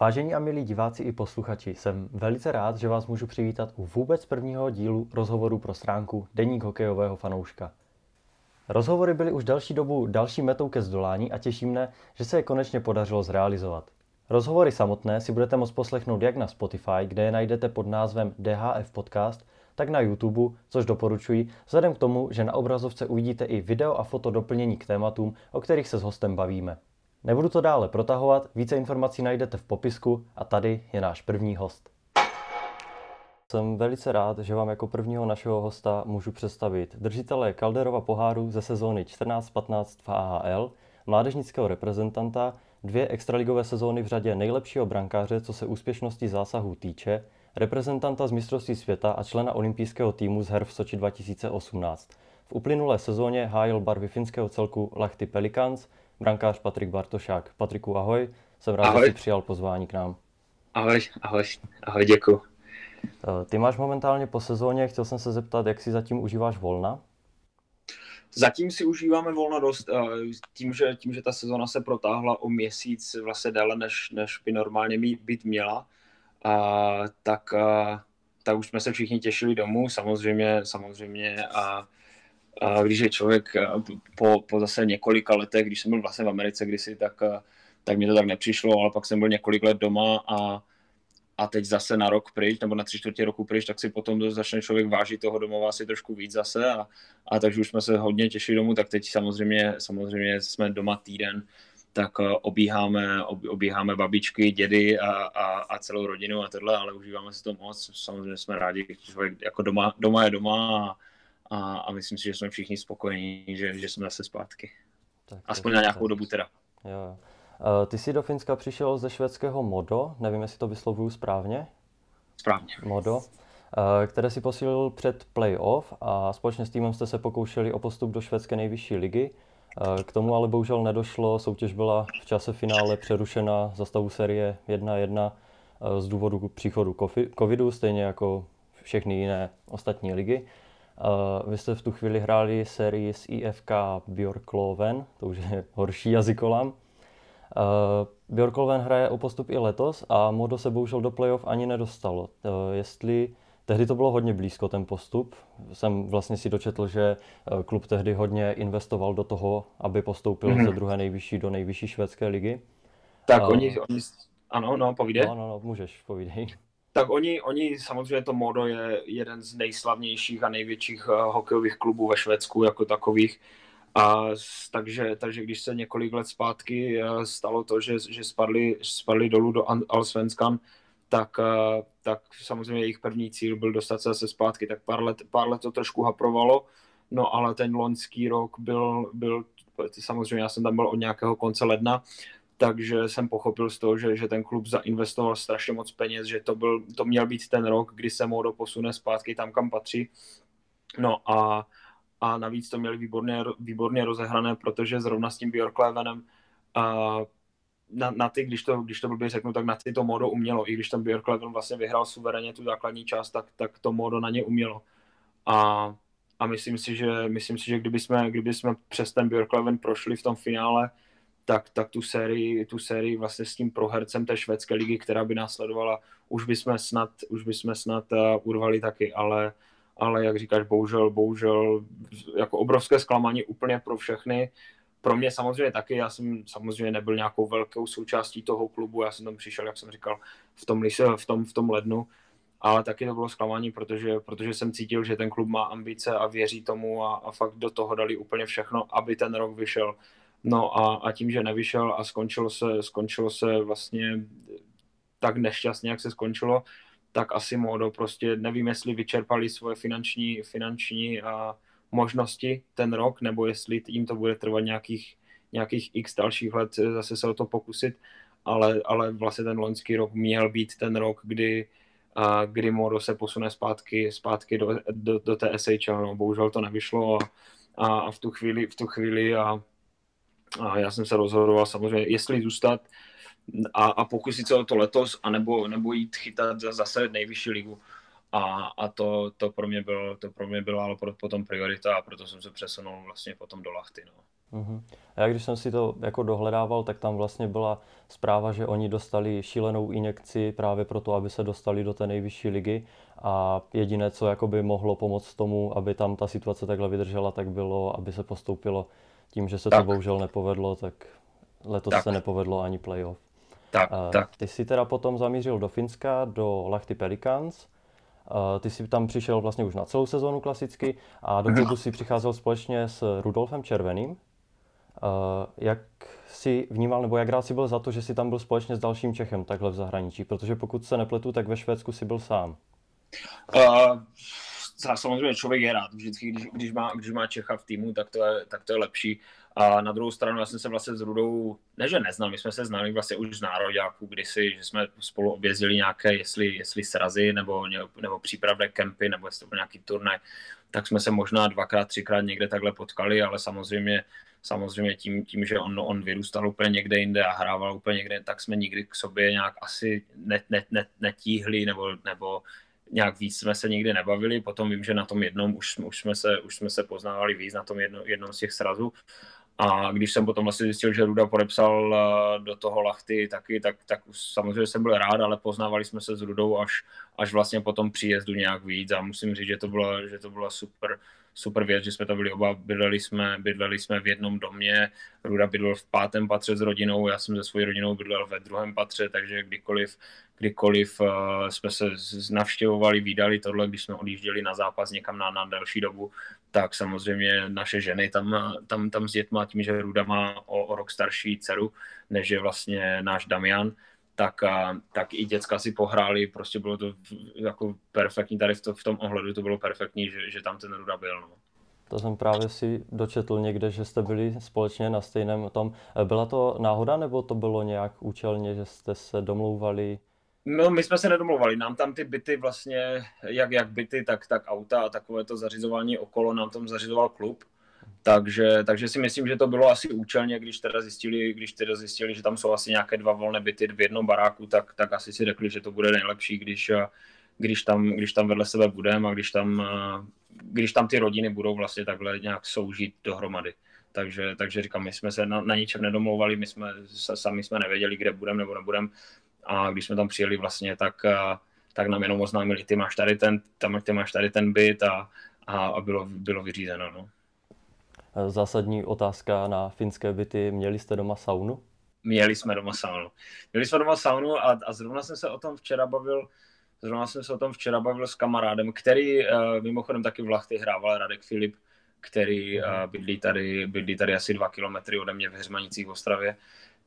Vážení a milí diváci i posluchači, jsem velice rád, že vás můžu přivítat u vůbec prvního dílu rozhovoru pro stránku Deník hokejového fanouška. Rozhovory byly už další dobu další metou ke zdolání a těší mne, že se je konečně podařilo zrealizovat. Rozhovory samotné si budete moct poslechnout jak na Spotify, kde je najdete pod názvem DHF Podcast, tak na YouTube, což doporučuji, vzhledem k tomu, že na obrazovce uvidíte i video a foto doplnění k tématům, o kterých se s hostem bavíme. Nebudu to dále protahovat, více informací najdete v popisku a tady je náš první host. Jsem velice rád, že vám jako prvního našeho hosta můžu představit držitele Calderova poháru ze sezóny 14-15 v AHL, mládežnického reprezentanta, dvě extraligové sezóny v řadě nejlepšího brankáře, co se úspěšnosti zásahů týče, reprezentanta z mistrovství světa a člena olympijského týmu z her v Soči 2018. V uplynulé sezóně hájil barvy finského celku Lahti Pelicans, brankář Patrik Bartošák. Patriku, ahoj, jsem rád, ahoj. že jsi přijal pozvání k nám. Ahoj, ahoj, ahoj, děkuji. Eh, ty máš momentálně po sezóně, chtěl jsem se zeptat, jak si zatím užíváš volna? Zatím si užíváme volno dost, eh, tím že, tím, že ta sezona se protáhla o měsíc vlastně déle, než, než by normálně být měla, a, tak, a, tak už jsme se všichni těšili domů, samozřejmě, samozřejmě a, a když je člověk po, po zase několika letech, když jsem byl vlastně v Americe kdysi, tak, tak mi to tak nepřišlo, ale pak jsem byl několik let doma a, a teď zase na rok pryč, nebo na tři čtvrtě roku pryč, tak si potom začne člověk vážit toho domova asi trošku víc zase a, a takže už jsme se hodně těšili domů, tak teď samozřejmě, samozřejmě jsme doma týden, tak eh, obíháme, obíháme babičky, dědy a, a, a celou rodinu a tohle, ale užíváme si to moc. Samozřejmě jsme rádi, že člověk jako doma, doma je doma a, a, a myslím si, že jsme všichni spokojení, že, že jsme zase zpátky. Tak, Aspoň na nějakou tak. dobu teda. Jo. Uh, ty jsi do Finska přišel ze švédského Modo, nevím, jestli to vyslovuju správně. Správně. Modo, uh, které si posílil před playoff a společně s týmem jste se pokoušeli o postup do švédské nejvyšší ligy. Uh, k tomu ale bohužel nedošlo, soutěž byla v čase finále přerušena za stavu série 1-1 z důvodu příchodu covidu, stejně jako všechny jiné ostatní ligy. Uh, vy jste v tu chvíli hráli sérii s IFK Björkloven, to už je horší jazykolam. Uh, Björkloven hraje o postup i letos a Modo se bohužel do playoff ani nedostalo. Uh, jestli Tehdy to bylo hodně blízko, ten postup. Jsem vlastně si dočetl, že klub tehdy hodně investoval do toho, aby postoupil mm-hmm. ze druhé nejvyšší do nejvyšší švédské ligy. Tak uh, oni, oni, ano, no, povídej. No, no, no, můžeš, povídej. Tak oni, oni samozřejmě to Modo je jeden z nejslavnějších a největších uh, hokejových klubů ve Švédsku jako takových. A takže, takže když se několik let zpátky uh, stalo to, že, že spadli, spadli dolů do Allsvenskan, tak, uh, tak samozřejmě jejich první cíl byl dostat se zase zpátky. Tak pár let, pár let to trošku haprovalo, no ale ten loňský rok byl, byl samozřejmě já jsem tam byl od nějakého konce ledna, takže jsem pochopil z toho, že, že ten klub zainvestoval strašně moc peněz, že to, byl, to měl být ten rok, kdy se Modo posune zpátky tam, kam patří. No a, a navíc to měli výborně, výborně rozehrané, protože zrovna s tím Björklevenem a na, na ty, když to, když to blbě řeknu, tak na ty to Modo umělo. I když ten Björkleven vlastně vyhrál suverénně tu základní část, tak, tak to Modo na ně umělo. A, a myslím si, že, myslím si, že kdyby jsme, kdyby jsme přes ten Björkleven prošli v tom finále, tak, tak tu, sérii, tu sérii vlastně s tím prohercem té švédské ligy, která by následovala, už bychom snad, už bychom snad uh, urvali taky, ale, ale jak říkáš, bohužel, bohužel jako obrovské zklamání úplně pro všechny. Pro mě samozřejmě taky, já jsem samozřejmě nebyl nějakou velkou součástí toho klubu, já jsem tam přišel, jak jsem říkal, v tom, v tom, v tom lednu, ale taky to bylo zklamání, protože, protože jsem cítil, že ten klub má ambice a věří tomu a, a fakt do toho dali úplně všechno, aby ten rok vyšel No a, a tím, že nevyšel a skončilo se, skončilo se vlastně tak nešťastně, jak se skončilo, tak asi Modo prostě nevím, jestli vyčerpali svoje finanční, finanční a možnosti ten rok, nebo jestli jim to bude trvat nějakých, nějakých x dalších let zase se o to pokusit, ale, ale vlastně ten loňský rok měl být ten rok, kdy, a, kdy Modo se posune zpátky, zpátky do, do, do té SHL, no, bohužel to nevyšlo a, a v tu chvíli, v tu chvíli a a já jsem se rozhodoval samozřejmě, jestli zůstat a, a pokusit se o to letos, anebo, nebo jít chytat zase nejvyšší ligu. A, a to, to, pro mě bylo, to pro mě bylo ale potom priorita a proto jsem se přesunul vlastně potom do Lachty. No. Uh-huh. A já když jsem si to jako dohledával, tak tam vlastně byla zpráva, že oni dostali šílenou injekci právě proto, aby se dostali do té nejvyšší ligy a jediné, co jakoby mohlo pomoct tomu, aby tam ta situace takhle vydržela, tak bylo, aby se postoupilo tím, že se tak. to bohužel nepovedlo, tak letos tak. se nepovedlo ani playoff. Tak, uh, tak. Ty jsi teda potom zamířil do Finska, do Lahti Pelicans. Uh, ty jsi tam přišel vlastně už na celou sezónu klasicky a do klubu si přicházel společně s Rudolfem Červeným. Uh, jak si vnímal, nebo jak rád si byl za to, že jsi tam byl společně s dalším Čechem takhle v zahraničí? Protože pokud se nepletu, tak ve Švédsku si byl sám. Uh, samozřejmě člověk je rád. Vždycky, když, když, má, když má Čecha v týmu, tak to, je, tak to je lepší. A na druhou stranu, já jsem se vlastně s Rudou, ne že neznal, my jsme se znali vlastně už z nároďáků kdysi, že jsme spolu objezdili nějaké, jestli, jestli srazy, nebo, nebo přípravné kempy, nebo jestli to byl nějaký turnaj, tak jsme se možná dvakrát, třikrát někde takhle potkali, ale samozřejmě samozřejmě tím, tím že on, on vyrůstal úplně někde jinde a hrával úplně někde, tak jsme nikdy k sobě nějak asi net, net, net, netíhli nebo, nebo nějak víc jsme se nikdy nebavili, potom vím, že na tom jednom už, už, jsme, se, už jsme se poznávali víc na tom jedno, jednom z těch srazů. A když jsem potom vlastně zjistil, že Ruda podepsal eh, do toho Lachty taky, tak, tak samozřejmě jsem byl rád, ale poznávali jsme se s Rudou až, až vlastně po tom příjezdu nějak víc. A musím říct, že to bylo, že to bylo super, super věc, že jsme to byli oba, bydleli jsme, bydleli jsme v jednom domě, Ruda bydlel v pátém patře s rodinou, já jsem se svojí rodinou bydlel ve druhém patře, takže kdykoliv, kdykoliv uh, jsme se navštěvovali, výdali tohle, když jsme odjížděli na zápas někam na, na delší dobu, tak samozřejmě naše ženy tam, tam, tam s dětma, tím, že Ruda má o, o rok starší dceru, než je vlastně náš Damian, tak, a, tak i děcka si pohráli, prostě bylo to jako perfektní, tady v, to, v tom ohledu to bylo perfektní, že, že tam ten Ruda byl. No. To jsem právě si dočetl někde, že jste byli společně na stejném tom. Byla to náhoda, nebo to bylo nějak účelně, že jste se domlouvali? No, my jsme se nedomlouvali. Nám tam ty byty vlastně, jak, jak byty, tak, tak auta a takové to zařizování okolo nám tam zařizoval klub. Takže, takže si myslím, že to bylo asi účelně, když teda zjistili, když teda zjistili, že tam jsou asi nějaké dva volné byty v jednom baráku, tak, tak asi si řekli, že to bude nejlepší, když, když, tam, když tam vedle sebe budeme a když tam, když tam ty rodiny budou vlastně takhle nějak soužít dohromady. Takže, takže říkám, my jsme se na, na ničem nedomlouvali, my jsme sami jsme nevěděli, kde budeme nebo nebudeme. A když jsme tam přijeli vlastně, tak, tak nám jenom oznámili, ty máš tady ten, tam, ty máš tady ten byt a, a, a bylo, bylo vyřízeno. No. Zásadní otázka na finské byty. Měli jste doma saunu? Měli jsme doma saunu. Měli jsme doma saunu a, a zrovna jsem se o tom včera bavil Zrovna jsem se o tom včera bavil s kamarádem, který uh, mimochodem taky v Lachty hrával Radek Filip, který bydlí, tady, bydlí tady asi dva kilometry ode mě v Hřmanicích v Ostravě.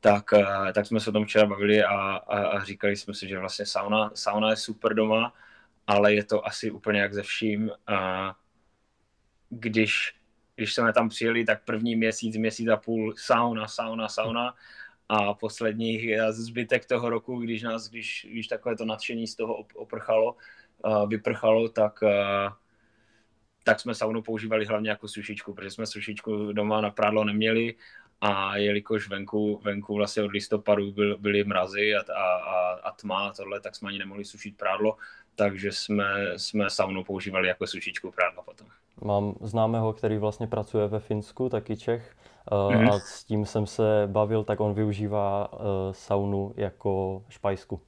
Tak, uh, tak jsme se o tom včera bavili a, a, a říkali jsme si, že vlastně sauna, sauna je super doma, ale je to asi úplně jak ze vším. Uh, když když jsme tam přijeli, tak první měsíc, měsíc a půl sauna, sauna, sauna a poslední zbytek toho roku, když nás, když, když takové to nadšení z toho oprchalo, vyprchalo, tak, tak jsme saunu používali hlavně jako sušičku, protože jsme sušičku doma na prádlo neměli a jelikož venku, venku vlastně od listopadu byl, byly mrazy a, a, a tma a tohle, tak jsme ani nemohli sušit prádlo, takže jsme, jsme saunu používali jako sušičku prádla potom. Mám známého, který vlastně pracuje ve Finsku, taky Čech, mm. a s tím jsem se bavil, tak on využívá uh, saunu jako špajsku.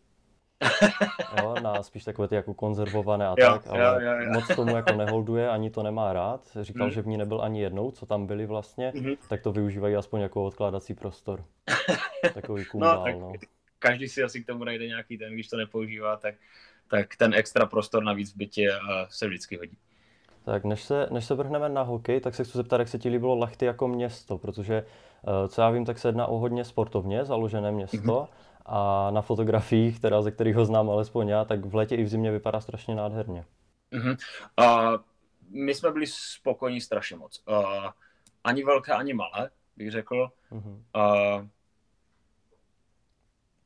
jo, na spíš takové ty jako konzervované a jo, tak, ale jo, jo, jo. moc tomu jako neholduje, ani to nemá rád. Říkal, mm. že v ní nebyl ani jednou, co tam byli vlastně, mm. tak to využívají aspoň jako odkládací prostor. Takový kundál, no, tak no. Každý si asi k tomu najde nějaký ten, když to nepoužívá, tak, tak ten extra prostor navíc v bytě se vždycky hodí. Tak než se, než se vrhneme na hokej, tak se chci zeptat, jak se ti líbilo Lachty jako město, protože eh, co já vím, tak se jedná o hodně sportovně založené město mm-hmm. A na fotografiích, teda ze kterých ho znám alespoň já, tak v létě i v zimě vypadá strašně nádherně. Mm-hmm. Uh, my jsme byli spokojení strašně moc. Uh, ani velké, ani malé, bych řekl. Mm-hmm. Uh,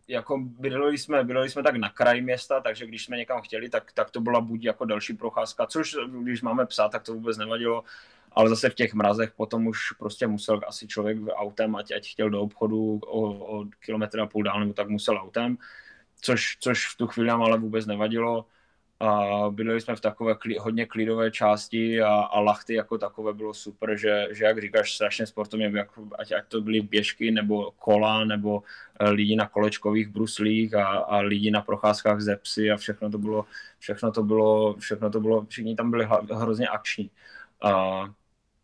jako bydleli jsme, bydleli jsme tak na kraji města, takže když jsme někam chtěli, tak, tak to byla buď jako další procházka, což když máme psa, tak to vůbec nevadilo, ale zase v těch mrazech potom už prostě musel asi člověk autem, ať, ať chtěl do obchodu o, o kilometr a půl dál, nebo tak musel autem, což, což v tu chvíli nám ale vůbec nevadilo a bydleli jsme v takové kli, hodně klidové části a, a lachty jako takové bylo super, že, že jak říkáš, strašně sportovně, jako, ať, ať to byly běžky nebo kola nebo eh, lidi na kolečkových bruslích a, a lidi na procházkách ze psy a všechno to bylo, všechno to bylo, všechno to bylo, všichni tam byli hrozně akční. A,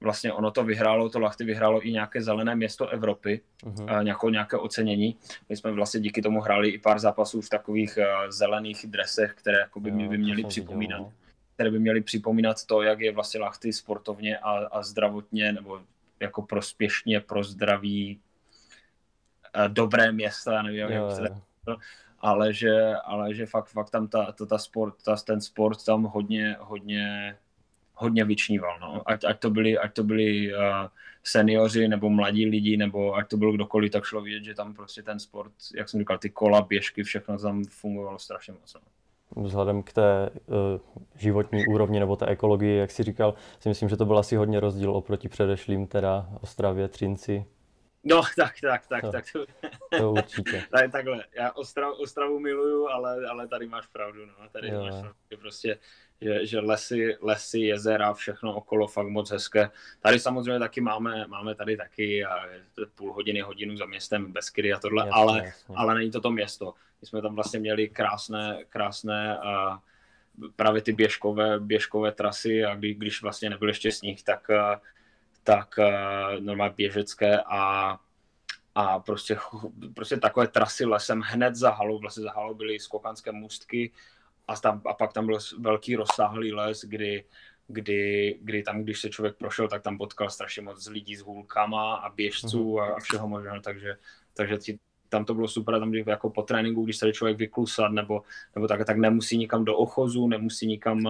vlastně ono to vyhrálo, to Lachty vyhrálo i nějaké zelené město Evropy, uh-huh. nějakou, nějaké ocenění. My jsme vlastně díky tomu hráli i pár zápasů v takových uh, zelených dresech, které jako by, by měly připomínat. Viděl, no. které by měly připomínat to, jak je vlastně Lachty sportovně a, a zdravotně nebo jako prospěšně pro zdraví uh, dobré města, nevím, jo, jak se ale že, ale že fakt, fakt tam ta, ta, ta sport, ta, ten sport tam hodně, hodně hodně vyčníval. No. Ať, ať, to byli, ať to byli uh, seniori nebo mladí lidi, nebo ať to bylo kdokoliv, tak šlo vidět, že tam prostě ten sport, jak jsem říkal, ty kola, běžky, všechno tam fungovalo strašně moc. No. Vzhledem k té uh, životní úrovni nebo té ekologii, jak si říkal, si myslím, že to byl asi hodně rozdíl oproti předešlým, teda Ostravě, Třinci. No, tak, tak, tak, no, tak. To, to určitě. tady, takhle, já Ostravu, Ostravu miluju, ale, ale tady máš pravdu, no. Tady jo. máš pravdu, prostě že, že lesy, lesy, jezera, všechno okolo fakt moc hezké. Tady samozřejmě taky máme, máme tady taky a půl hodiny, hodinu za městem Beskydy a tohle, jasně, ale, jasně. ale není to to město. My jsme tam vlastně měli krásné, krásné uh, právě ty běžkové, běžkové trasy a kdy, když vlastně nebyl ještě sníh, tak, uh, tak uh, normálně běžecké a a prostě, prostě takové trasy lesem hned za halou, vlastně za halou byly skokanské můstky a, tam, a pak tam byl velký rozsáhlý les, kdy, kdy, kdy tam, když se člověk prošel, tak tam potkal strašně moc lidí s hůlkama a běžců mm-hmm. a, a všeho možného, takže, takže ti, tam to bylo super, tam jako po tréninku, když se člověk vyklusat nebo, nebo tak, tak nemusí nikam do ochozu, nemusí nikam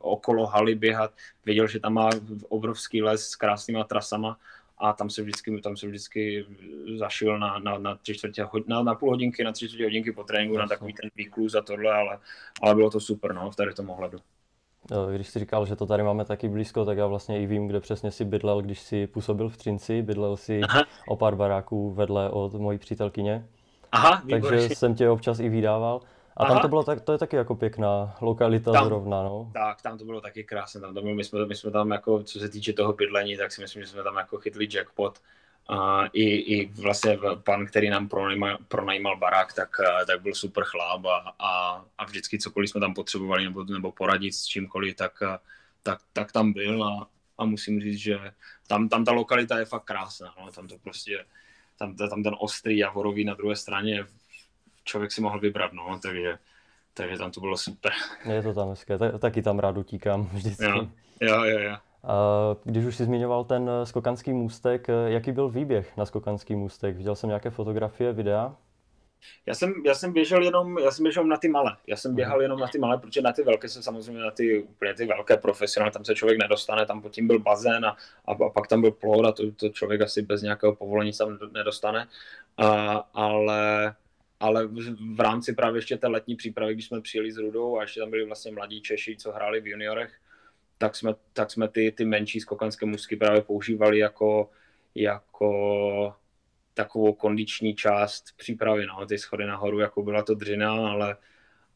okolo haly běhat, věděl, že tam má obrovský les s krásnýma trasama a tam se vždycky, tam se vždycky zašil na, na, na, tři čtvrtě, na, na půl hodinky, na tři čtvrtě hodinky po tréninku, na takový ten výkluz a tohle, ale, ale bylo to super no, v tady tom ohledu. Když jsi říkal, že to tady máme taky blízko, tak já vlastně i vím, kde přesně si bydlel, když si působil v Třinci. Bydlel si Aha. o pár baráků vedle od mojí přítelkyně. Aha, Takže jsem tě občas i vydával. A Aha. tam to bylo tak, to je taky jako pěkná lokalita tam, zrovna, no. Tak, tam to bylo taky krásné, tam to bylo, my jsme, my jsme tam jako, co se týče toho bydlení, tak si myslím, že jsme tam jako chytli jackpot. A i, i vlastně pan, který nám pronajímal, pronajímal barák, tak, tak byl super chláp a, a, a vždycky cokoliv jsme tam potřebovali nebo, nebo poradit s čímkoliv, tak, tak, tak tam byl a, a musím říct, že tam, tam ta lokalita je fakt krásná, no. tam to prostě, tam, tam ten ostrý Javorový na druhé straně člověk si mohl vybrat, no, takže, takže tam to bylo super. Je to tam hezké, taky tam rád utíkám vždycky. Jo, jo, jo. jo. A když už jsi zmiňoval ten eh, skokanský můstek, eh, jaký byl výběh na skokanský můstek? Viděl jsem nějaké fotografie, videa? Já jsem, já jsem běžel jenom, já jsem běžel na ty malé. Já jsem běhal mhm. jenom na ty malé, protože na ty velké se samozřejmě na ty úplně ty velké profesionální, tam se člověk nedostane, tam pod tím byl bazén a, a, a pak tam byl plod a to, to člověk asi bez nějakého povolení tam nedostane. A, ale ale v rámci právě ještě té letní přípravy, když jsme přijeli s Rudou a ještě tam byli vlastně mladí Češi, co hráli v juniorech, tak jsme, tak jsme ty, ty menší skokanské musky právě používali jako, jako takovou kondiční část přípravy, no, ty schody nahoru, jako byla to dřina, ale,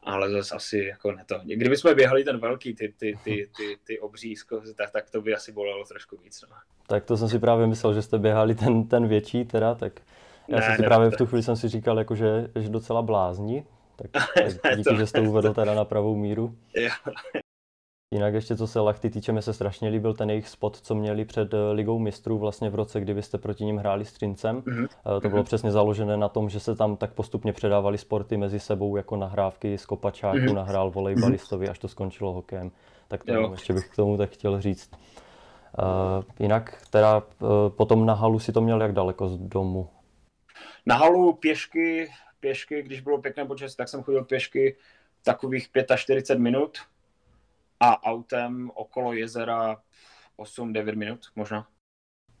ale zase asi jako ne to. Kdyby jsme běhali ten velký, ty, ty, ty, ty, ty obří tak, tak to by asi bolelo trošku víc. No. Tak to jsem si právě myslel, že jste běhali ten, ten větší teda, tak já ne, jsem si ne, právě v tu chvíli jsem si říkal, jako, že, že docela blázni, tak, tak díky, to, že jste to uvedl teda na pravou míru. Jinak ještě co se Lachty týče, mi se strašně líbil ten jejich spot, co měli před eh, Ligou mistrů vlastně v roce, kdy jste proti ním hráli s Trincem. Mm-hmm. To bylo mm-hmm. přesně založené na tom, že se tam tak postupně předávali sporty mezi sebou, jako nahrávky z kopačáku, mm-hmm. nahrál volejbalistovi, mhm. až to skončilo hokejem. Tak to jo. ještě bych k tomu tak chtěl říct. Uh, jinak teda uh, potom na halu si to měl jak daleko z domu? Na halu pěšky, pěšky, když bylo pěkné počasí, tak jsem chodil pěšky takových 45 minut a autem okolo jezera 8-9 minut možná.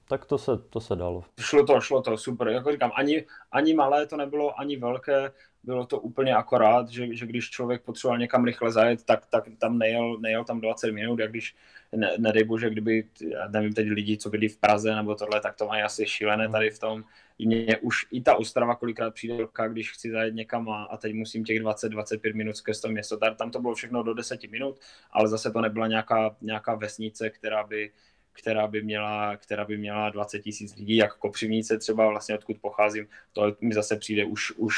Tak to se, to se dalo. Šlo to, šlo to, super. Jako říkám, ani, ani malé to nebylo, ani velké, bylo to úplně akorát, že, že když člověk potřeboval někam rychle zajet, tak, tak tam nejel, nejel tam 20 minut, jak když, ne, nedej bože, kdyby, já nevím teď lidi, co byli v Praze nebo tohle, tak to mají asi šílené hmm. tady v tom. Mě už i ta Ostrava kolikrát přijde roka, když chci zajet někam a, a teď musím těch 20-25 minut skrz to město. Tam to bylo všechno do 10 minut, ale zase to nebyla nějaká, nějaká vesnice, která by, která by měla, která by měla 20 tisíc lidí, jak Kopřivnice třeba vlastně odkud pocházím, to mi zase přijde už, už,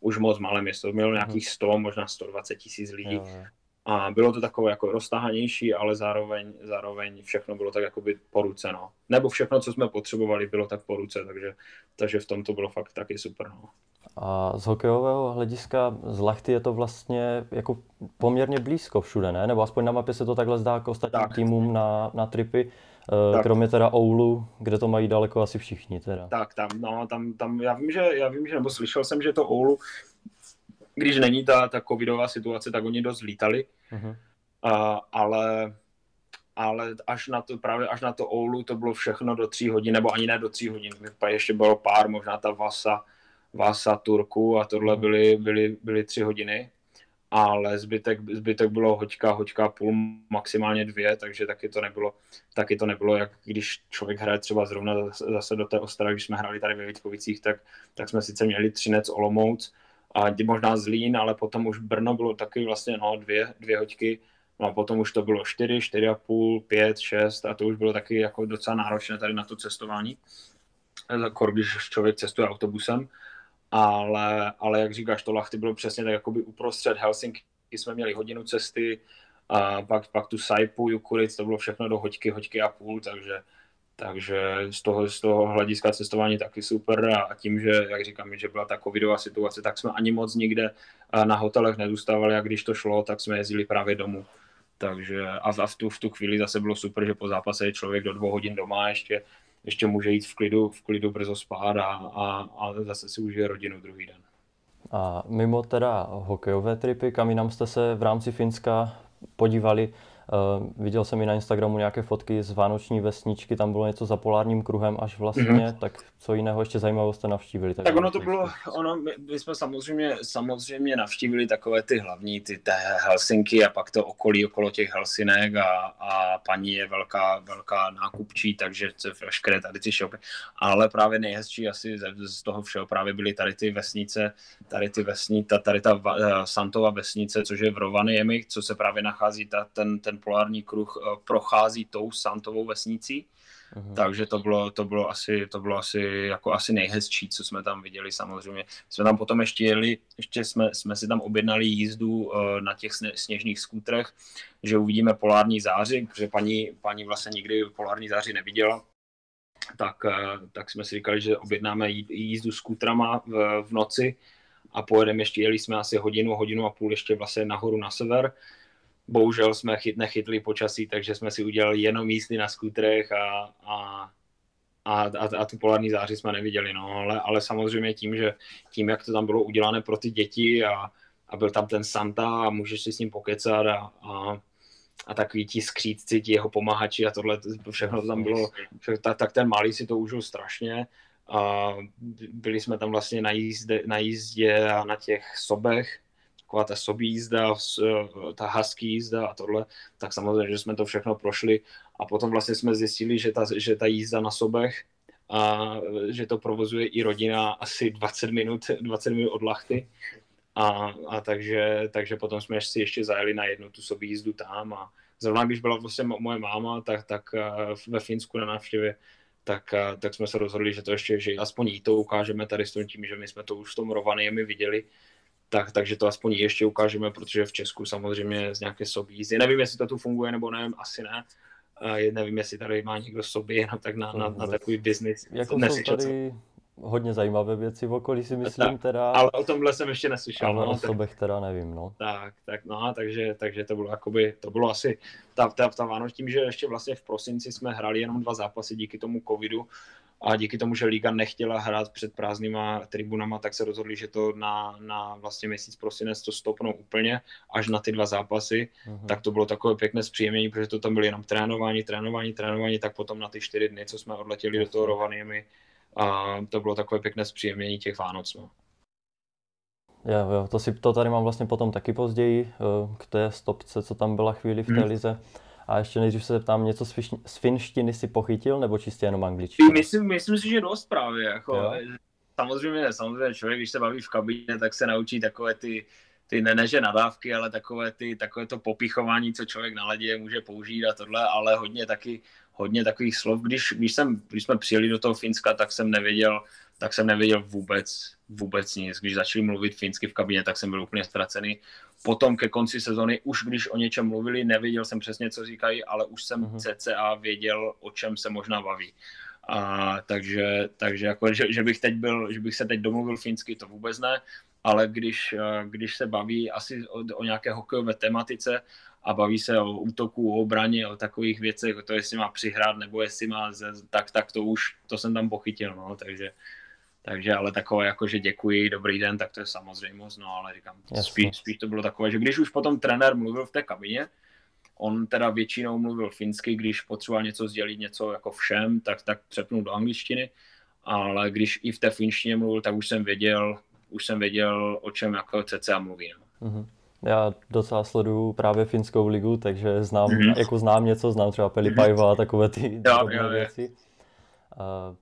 už moc malé město. Mělo nějakých 100, možná 120 tisíc lidí. Jo, jo. A bylo to takové jako roztahanější, ale zároveň, zároveň všechno bylo tak jakoby po ruce, no. Nebo všechno, co jsme potřebovali, bylo tak po ruce, takže, takže v tom to bylo fakt taky super, no. A z hokejového hlediska z Lachty je to vlastně jako poměrně blízko všude, ne? Nebo aspoň na mapě se to takhle zdá k ostatním tak. týmům na, na tripy. Eh, tak. Kromě teda Oulu, kde to mají daleko asi všichni teda. Tak, tam, no, tam, tam, já vím, že, já vím, že, nebo slyšel jsem, že to Oulu, když není ta, ta covidová situace, tak oni dost lítali, uh-huh. uh, ale, ale až na to, právě až na to Oulu to bylo všechno do tří hodin, nebo ani ne do tří hodin, ještě bylo pár, možná ta Vasa, Vasa Turku a tohle uh-huh. byly, byly, byly tři hodiny ale zbytek, zbytek bylo hoďka, hoďka půl, maximálně dvě, takže taky to nebylo, taky to nebylo, jak když člověk hraje třeba zrovna zase do té Ostravy, když jsme hráli tady ve Vítkovicích, tak, tak jsme sice měli Třinec, Olomouc a možná Zlín, ale potom už Brno bylo taky vlastně no, dvě, dvě hoďky, no a potom už to bylo čtyři, čtyři a půl, pět, šest a to už bylo taky jako docela náročné tady na to cestování, když člověk cestuje autobusem ale, ale jak říkáš, to Lachty bylo přesně tak jakoby uprostřed. Helsinki, jsme měli hodinu cesty, a pak, pak tu Saipu, Jukuric, to bylo všechno do hoďky, hoďky a půl, takže, takže z toho, z toho hlediska cestování taky super. A tím, že, jak říkám, že byla ta covidová situace, tak jsme ani moc nikde na hotelech nezůstávali a když to šlo, tak jsme jezdili právě domů. Takže a v tu, v tu chvíli zase bylo super, že po zápase je člověk do dvou hodin doma ještě ještě může jít v klidu, v klidu brzo spát a, a, a zase si užije rodinu druhý den. A mimo teda hokejové tripy, kam jinam jste se v rámci Finska podívali, Uh, viděl jsem i na Instagramu nějaké fotky z Vánoční vesničky, tam bylo něco za polárním kruhem až vlastně, mm-hmm. tak co jiného ještě zajímavého jste navštívili? Tak ono to bylo, ono, my, my jsme samozřejmě, samozřejmě navštívili takové ty hlavní, ty té Helsinky a pak to okolí okolo těch Helsinek a, a paní je velká, velká nákupčí, takže veškeré tady ty shopy, ale právě nejhezčí asi z, z toho všeho právě byly tady ty vesnice, tady ty vesnice, tady ta uh, Santova vesnice, což je v Rovaniemi, co se právě nachází ta, ten, ten polární kruh eh, prochází tou Santovou vesnicí, Uhum. Takže to bylo, to bylo asi, to bylo asi, jako asi nejhezčí, co jsme tam viděli samozřejmě. Jsme tam potom ještě jeli, ještě jsme, jsme si tam objednali jízdu uh, na těch sněžných skútrech, že uvidíme polární záři, protože paní, paní vlastně nikdy polární záři neviděla. Tak, uh, tak jsme si říkali, že objednáme jízdu skútrama v, v noci a pojedeme ještě, jeli jsme asi hodinu, hodinu a půl ještě vlastně nahoru na sever bohužel jsme chyt, nechytli počasí, takže jsme si udělali jenom jízdy na skutrech a, a, a, a, a tu polární záři jsme neviděli, no, ale, ale samozřejmě tím, že tím, jak to tam bylo udělané pro ty děti a, a byl tam ten Santa a můžeš si s ním pokecat a, a, a takový ti skřídci, ti jeho pomáhači a tohle, všechno tam bylo, tak, tak ten malý si to užil strašně a byli jsme tam vlastně na, jízde, na jízdě a na těch sobech taková ta sobí jízda, ta husky jízda a tohle, tak samozřejmě, že jsme to všechno prošli a potom vlastně jsme zjistili, že ta, že ta jízda na sobech a že to provozuje i rodina asi 20 minut, 20 minut od Lachty. A, a takže, takže potom jsme si ještě zajeli na jednu tu sobí jízdu tam a zrovna když byla vlastně moje máma, tak, tak ve Finsku na návštěvě, tak, tak jsme se rozhodli, že to ještě, že aspoň jí to ukážeme tady s tím, že my jsme to už v tom Rovaniemi viděli, tak, takže to aspoň ještě ukážeme, protože v Česku samozřejmě z nějaké sobí jízdy. Nevím, jestli to tu funguje nebo ne, asi ne. Uh, nevím, jestli tady má někdo sobě jenom tak na, na, na takový biznis. Jako jsou tady hodně zajímavé věci v okolí si myslím tak, teda. Ale o tomhle jsem ještě neslyšel. Ale no, o sobech teda nevím, no. Tak, tak no, takže, takže to bylo jakoby, to bylo asi ta, ta, ta Vánoc tím, že ještě vlastně v prosinci jsme hrali jenom dva zápasy díky tomu covidu, a díky tomu, že Liga nechtěla hrát před prázdnýma tribunama, tak se rozhodli, že to na, na vlastně měsíc prosinec to stopnou úplně až na ty dva zápasy, uh-huh. tak to bylo takové pěkné zpříjemnění, protože to tam byly jenom trénování, trénování, trénování, tak potom na ty čtyři dny, co jsme odletěli do toho Rovaniemi, a to bylo takové pěkné zpříjemnění těch Vánoc. No. Jo, jo, to, si, to tady mám vlastně potom taky později, eh, k té stopce, co tam byla chvíli v té hmm. lize. A ještě nejdřív se zeptám, něco z, fiš, z finštiny si pochytil, nebo čistě jenom angličtinu? Myslím, myslím si, že dost právě. Jako, samozřejmě, samozřejmě člověk, když se baví v kabině, tak se naučí takové ty, ty ne, ne že nadávky, ale takové, ty, takové to popichování, co člověk na ledě může použít a tohle, ale hodně taky hodně takových slov. Když, když, jsem, když jsme přijeli do toho Finska, tak jsem nevěděl, tak jsem nevěděl vůbec, vůbec nic. Když začali mluvit finsky v kabině, tak jsem byl úplně ztracený. Potom ke konci sezony, už když o něčem mluvili, nevěděl jsem přesně, co říkají, ale už jsem uh-huh. cca věděl, o čem se možná baví. A, takže takže jako, že, že, bych teď byl, že bych se teď domluvil finsky, to vůbec ne, ale když, když se baví asi o, o nějaké hokejové tematice a baví se o útoku, o obraně, o takových věcech, jako to jestli má přihrát nebo jestli má, tak, tak to už, to jsem tam pochytil, no, takže, takže ale takové jako, že děkuji, dobrý den, tak to je samozřejmost, no ale říkám, spíš, spíš to bylo takové, že když už potom trenér mluvil v té kabině, on teda většinou mluvil finsky, když potřeboval něco sdělit, něco jako všem, tak, tak přepnul do angličtiny, ale když i v té finštině mluvil, tak už jsem věděl, už jsem věděl, o čem jako CCA mluví. No. Mm-hmm. Já docela sleduju právě finskou ligu, takže znám, mm-hmm. jako znám něco, znám třeba Pelipajva a takové ty jo, věci. A,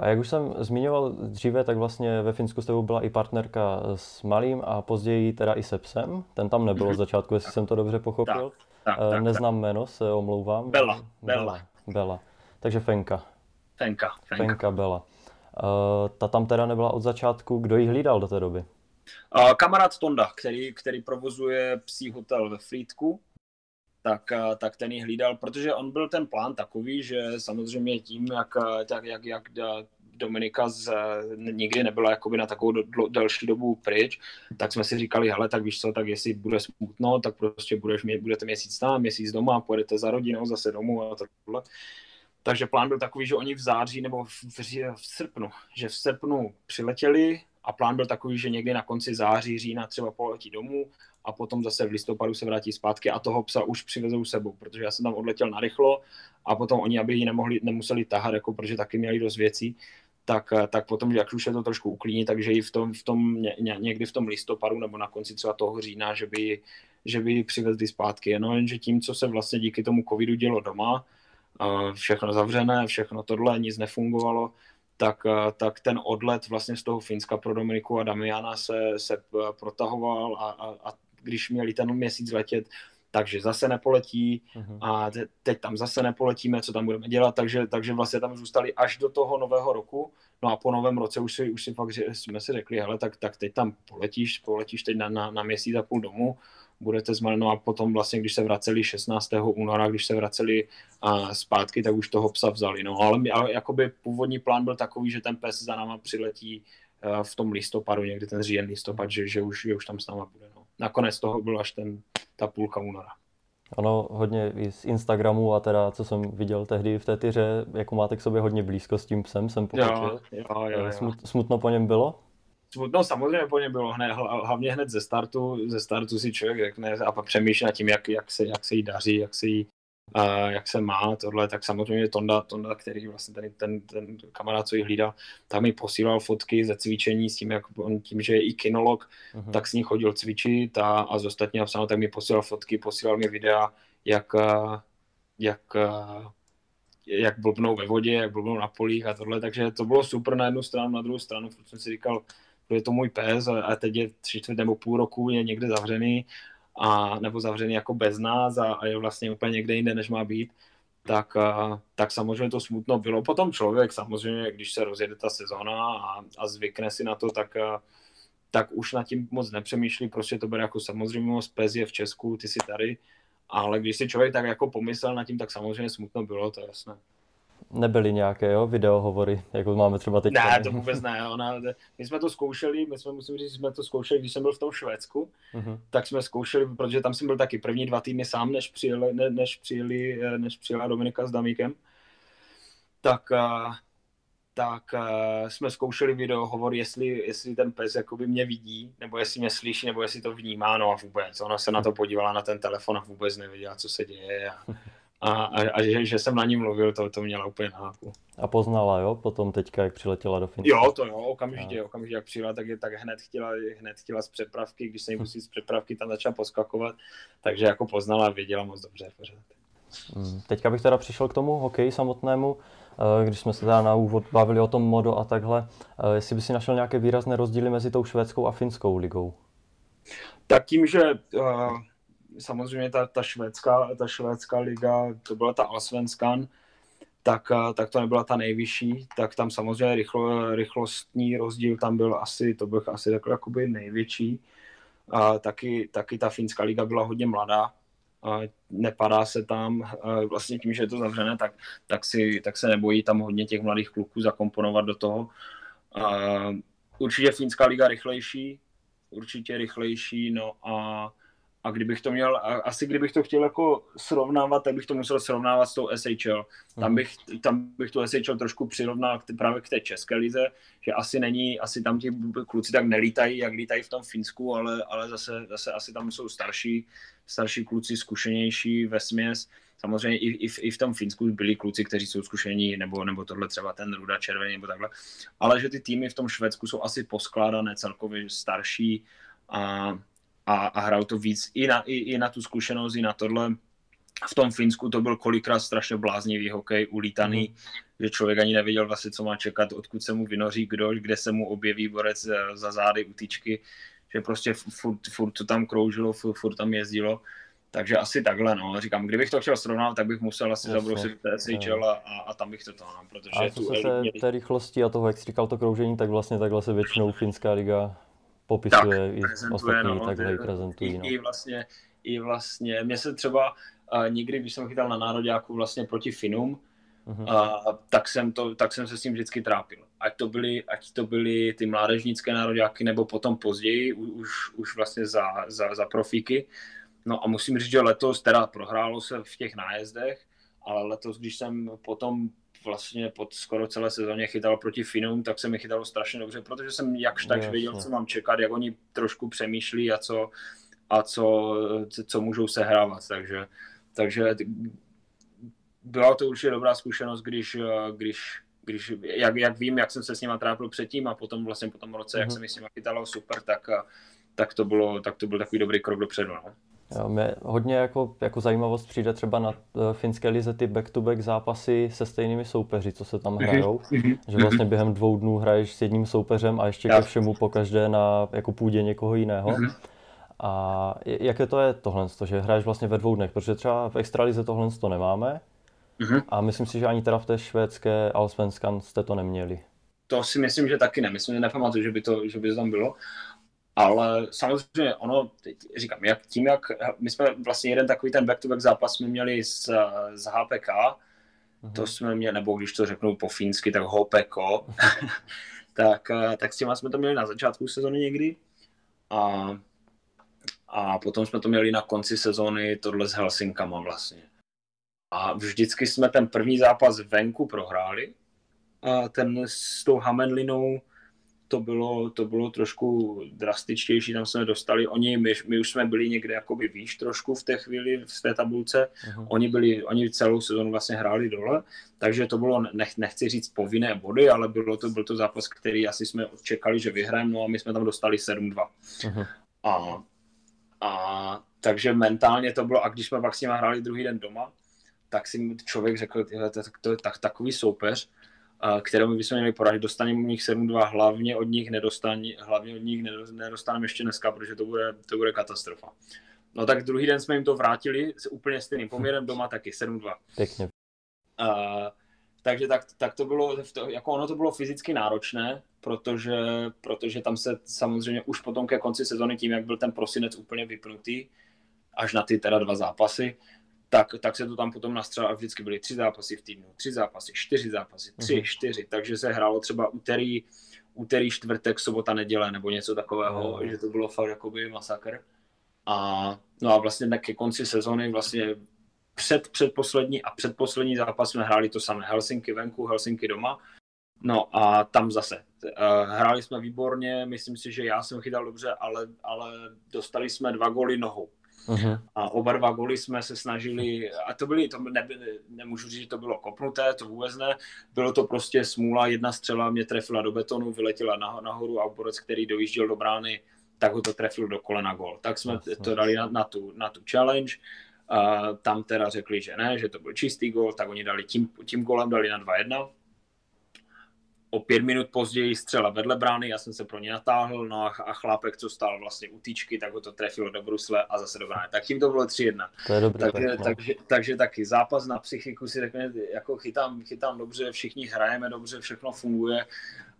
a jak už jsem zmiňoval dříve, tak vlastně ve Finsku s tebou byla i partnerka s Malým a později teda i se psem. Ten tam nebyl mm-hmm. z začátku, jestli jsem to dobře pochopil. Tak, tak, tak, Neznám tak. jméno, se omlouvám. Bela. Bela. Bela. Takže Fenka. Fenka. Fenka, Fenka Bela. Uh, ta tam teda nebyla od začátku. Kdo ji hlídal do té doby? Kamarád Tonda, který, který provozuje psí hotel ve Frýdku, tak, tak ten ji hlídal, protože on byl ten plán takový, že samozřejmě tím, jak, tak, jak, jak Dominika z, nikdy nebyla jakoby na takovou do, do, delší dobu pryč, tak jsme si říkali, hele, tak víš co, tak jestli bude smutno, tak prostě budeš, budete měsíc tam, měsíc doma, pojedete za rodinou zase domů a tohle. Takže plán byl takový, že oni v září nebo v, v, v srpnu, že v srpnu přiletěli, a plán byl takový, že někdy na konci září, října třeba poletí domů a potom zase v listopadu se vrátí zpátky a toho psa už přivezou sebou, protože já jsem tam odletěl na rychlo a potom oni, aby ji nemohli, nemuseli tahat, jako protože taky měli dost věcí, tak, tak potom, jak už je to trošku uklíní, takže i v tom, v tom ně, někdy v tom listopadu nebo na konci třeba toho října, že by, že by ji přivezli zpátky. No jenže tím, co se vlastně díky tomu covidu dělo doma, všechno zavřené, všechno tohle, nic nefungovalo, tak, eh, tak ten odlet vlastně z toho Finska pro Dominiku a Damiana se, se eh, protahoval a, a, a když měli ten měsíc letět, takže zase nepoletí uh-huh. a te, teď tam zase nepoletíme, co tam budeme dělat, takže, takže vlastně tam zůstali až do toho nového roku, no a po novém roce už si, už si fakt, že jsme si řekli, hele, tak, tak teď tam poletíš, poletíš teď na, na, na měsíc a půl domů, budete z no a potom vlastně, když se vraceli 16. února, když se vraceli a zpátky, tak už toho psa vzali. No, ale, ale jakoby původní plán byl takový, že ten pes za náma přiletí eh, v tom listopadu, někdy ten říjen listopad, že, že, už, že už tam s náma bude. No. Nakonec toho byl až ten, ta půlka února. Ono hodně i z Instagramu a teda, co jsem viděl tehdy v té tyře, jako máte k sobě hodně blízko s tím psem, jsem pochytil. Jo, jo, jo, jo. Smut, smutno po něm bylo? No samozřejmě po něm bylo hned, hlavně hned ze startu, ze startu si člověk řekne a pak přemýšlí nad tím, jak, jak, se, jak se jí daří, jak se jí, uh, jak se má tohle, tak samozřejmě Tonda, Tonda který vlastně ten, ten, ten kamarád, co ji hlídal, tam mi posílal fotky ze cvičení s tím, jak on tím, že je i kinolog, uh-huh. tak s ní chodil cvičit a, a z ostatního psáno, tak mi posílal fotky, posílal mi videa, jak, jak jak blbnou ve vodě, jak blbnou na polích a tohle, takže to bylo super na jednu stranu, na druhou stranu, protože jsem si říkal, je to můj pes a, teď je tři čtvrt nebo půl roku je někde zavřený a nebo zavřený jako bez nás a, a je vlastně úplně někde jinde, než má být, tak, a, tak samozřejmě to smutno bylo. Potom člověk samozřejmě, když se rozjede ta sezona a, a zvykne si na to, tak, a, tak už nad tím moc nepřemýšlí, prostě to bude jako samozřejmost, pes je v Česku, ty si tady, ale když si člověk tak jako pomyslel nad tím, tak samozřejmě smutno bylo, to je jasné nebyly nějaké jo, videohovory, jako máme třeba teď. Ne, to vůbec ne. Ona, my jsme to zkoušeli, my jsme, musím říct, jsme to zkoušeli, když jsem byl v tom Švédsku, uh-huh. tak jsme zkoušeli, protože tam jsem byl taky první dva týdny sám, než přijeli, ne, než přijeli, než přijela Dominika s Damíkem. Tak, tak uh, jsme zkoušeli video hovor, jestli, jestli ten pes jakoby mě vidí, nebo jestli mě slyší, nebo jestli to vnímá, no a vůbec. Ona se na to podívala na ten telefon a vůbec nevěděla, co se děje. A, a, a, a že, že, jsem na ní mluvil, to, to měla úplně na háku. A poznala, jo, potom teďka, jak přiletěla do Finska? Jo, to jo, okamžitě, a... okamžitě, jak přijela, tak, je, tak hned, chtěla, hned chtěla z přepravky, když se jí musí z přepravky, tam začala poskakovat, takže jako poznala a věděla moc dobře pořád. Hmm, teďka bych teda přišel k tomu hokeji samotnému. Eh, když jsme se teda na úvod bavili o tom modo a takhle, eh, jestli by si našel nějaké výrazné rozdíly mezi tou švédskou a finskou ligou? Tak tím, že uh, samozřejmě ta, ta, švédská, ta švédská liga, to byla ta Allsvenskan, tak, uh, tak to nebyla ta nejvyšší, tak tam samozřejmě rychlo, rychlostní rozdíl tam byl asi, to bych asi takhle jakoby největší. Uh, taky, taky ta finská liga byla hodně mladá, nepadá se tam, vlastně tím, že je to zavřené, tak, tak, si, tak se nebojí tam hodně těch mladých kluků zakomponovat do toho. Určitě Finská liga rychlejší, určitě rychlejší, no a a kdybych to měl, asi kdybych to chtěl jako srovnávat, tak bych to musel srovnávat s tou SHL. Tam mhm. bych, tam bych tu SHL trošku přirovnal k, právě k té české lize, že asi není, asi tam ti kluci tak nelítají, jak lítají v tom Finsku, ale, ale zase, zase asi tam jsou starší, starší kluci, zkušenější ve směs. Samozřejmě i, i, v, i v tom Finsku byli kluci, kteří jsou zkušení, nebo, nebo tohle třeba ten Ruda Červený, nebo takhle. Ale že ty týmy v tom Švédsku jsou asi poskládané celkově starší a a, a hrajou to víc i na, i, i na tu zkušenost, i na tohle. V tom Finsku to byl kolikrát strašně bláznivý hokej, ulítaný, mm. že člověk ani nevěděl vlastně, co má čekat, odkud se mu vynoří kdo, kde se mu objeví borec eh, za zády, utíčky, že prostě furt, furt to tam kroužilo, furt, furt tam jezdilo. Takže asi takhle, no. Říkám, kdybych to chtěl srovnat, tak bych musel asi zabrousit SHL a, a, tam bych to to, no, protože a co se té, té rychlosti a toho, jak jsi říkal to kroužení, tak vlastně takhle se většinou finská liga popisuje tak, i ostatní, no, takhle i prezentují. No. I, vlastně, I vlastně, mně se třeba uh, nikdy, když jsem chytal na nároďáku vlastně proti Finům, uh-huh. uh, tak, jsem to, tak jsem se s tím vždycky trápil. Ať to byly, ať to byly ty mládežnické nároďáky, nebo potom později, už, už vlastně za, za, za profíky. No a musím říct, že letos teda prohrálo se v těch nájezdech, ale letos, když jsem potom vlastně pod skoro celé sezóně chytal proti Finům, tak se mi chytalo strašně dobře, protože jsem jakž tak věděl, co mám čekat, jak oni trošku přemýšlí a co, a co, co můžou sehrávat. Takže, takže byla to určitě dobrá zkušenost, když, když, když jak, jak vím, jak jsem se s nima trápil předtím a potom vlastně po tom roce, mm-hmm. jak mhm. se mi s nima chytalo super, tak, tak, to bylo, tak to byl takový dobrý krok dopředu. No. Jo, mě hodně jako, jako zajímavost přijde třeba na uh, finské lize ty back-to-back zápasy se stejnými soupeři, co se tam mhm, hrajou. Mm-hmm. Že vlastně během dvou dnů hraješ s jedním soupeřem a ještě ke všemu po každé na jako půdě někoho jiného. Mm-hmm. A jaké to je tohle, že hraješ vlastně ve dvou dnech, protože třeba v extralize tohle to nemáme a myslím si, že ani teda v té švédské Allsvenskan jste to neměli. To si myslím, že taky ne. Myslím, že nepamatuju, že by to, že by to tam bylo. Ale samozřejmě ono, teď říkám, jak, tím jak, my jsme vlastně jeden takový ten back-to-back zápas jsme měli z, z HPK, mm-hmm. to jsme měli, nebo když to řeknu po fínsky, tak HPK, tak, tak s těma jsme to měli na začátku sezóny někdy a, a potom jsme to měli na konci sezóny tohle s Helsinkama vlastně. A vždycky jsme ten první zápas venku prohráli, a ten s tou Hamenlinou to bylo, to bylo trošku drastičtější, tam jsme dostali, oni, my, my už jsme byli někde jakoby výš trošku v té chvíli v té tabulce, uh-huh. oni byli, oni celou sezonu vlastně hráli dole, takže to bylo, nech, nechci říct povinné body, ale bylo to, byl to zápas, který asi jsme čekali, že vyhrajeme, no a my jsme tam dostali 7-2. Uh-huh. A, a takže mentálně to bylo, a když jsme pak s nimi hráli druhý den doma, tak si člověk řekl, to, to, to je tak, takový soupeř, kterou bychom měli poradit. Dostaneme u nich 7-2, hlavně od nich nedostane, hlavně od nich nedostaneme ještě dneska, protože to bude, to bude katastrofa. No tak druhý den jsme jim to vrátili s úplně stejným poměrem doma taky 7-2. Pěkně. Uh, takže tak, tak to bylo, jako ono to bylo fyzicky náročné, protože, protože tam se samozřejmě už potom ke konci sezony tím, jak byl ten prosinec úplně vypnutý, až na ty teda dva zápasy, tak, tak se to tam potom nastřelilo a vždycky byly tři zápasy v týdnu, tři zápasy, čtyři zápasy, tři, uh-huh. čtyři, takže se hrálo třeba úterý, úterý, čtvrtek, sobota, neděle nebo něco takového, uh-huh. že to bylo fakt jakoby masakr. A, no a vlastně ke konci sezóny vlastně před, předposlední a předposlední zápas jsme hráli to samé. Helsinky venku, Helsinky doma. No a tam zase. Uh, hráli jsme výborně, myslím si, že já jsem chytal dobře, ale, ale dostali jsme dva góly nohou. Uh-huh. A oba dva goly jsme se snažili, a to byly, to nebyly, nemůžu říct, že to bylo kopnuté, to vůbec ne, bylo to prostě smůla, jedna střela mě trefila do betonu, vyletěla nahoru a borec, který dojížděl do brány, tak ho to trefil do kolena gol. Tak jsme Jasně. to dali na, na, tu, na tu challenge, a tam teda řekli, že ne, že to byl čistý gol, tak oni dali tím, tím golem dali na 2-1 o pět minut později střela vedle brány, já jsem se pro ně natáhl, no a, a chlápek, co stál vlastně u týčky, tak ho to trefilo do brusle a zase do brány. Tak tím to bylo 3-1. To je dobrý takže, tak, no. takže, takže, taky zápas na psychiku si řekne, jako chytám, chytám dobře, všichni hrajeme dobře, všechno funguje.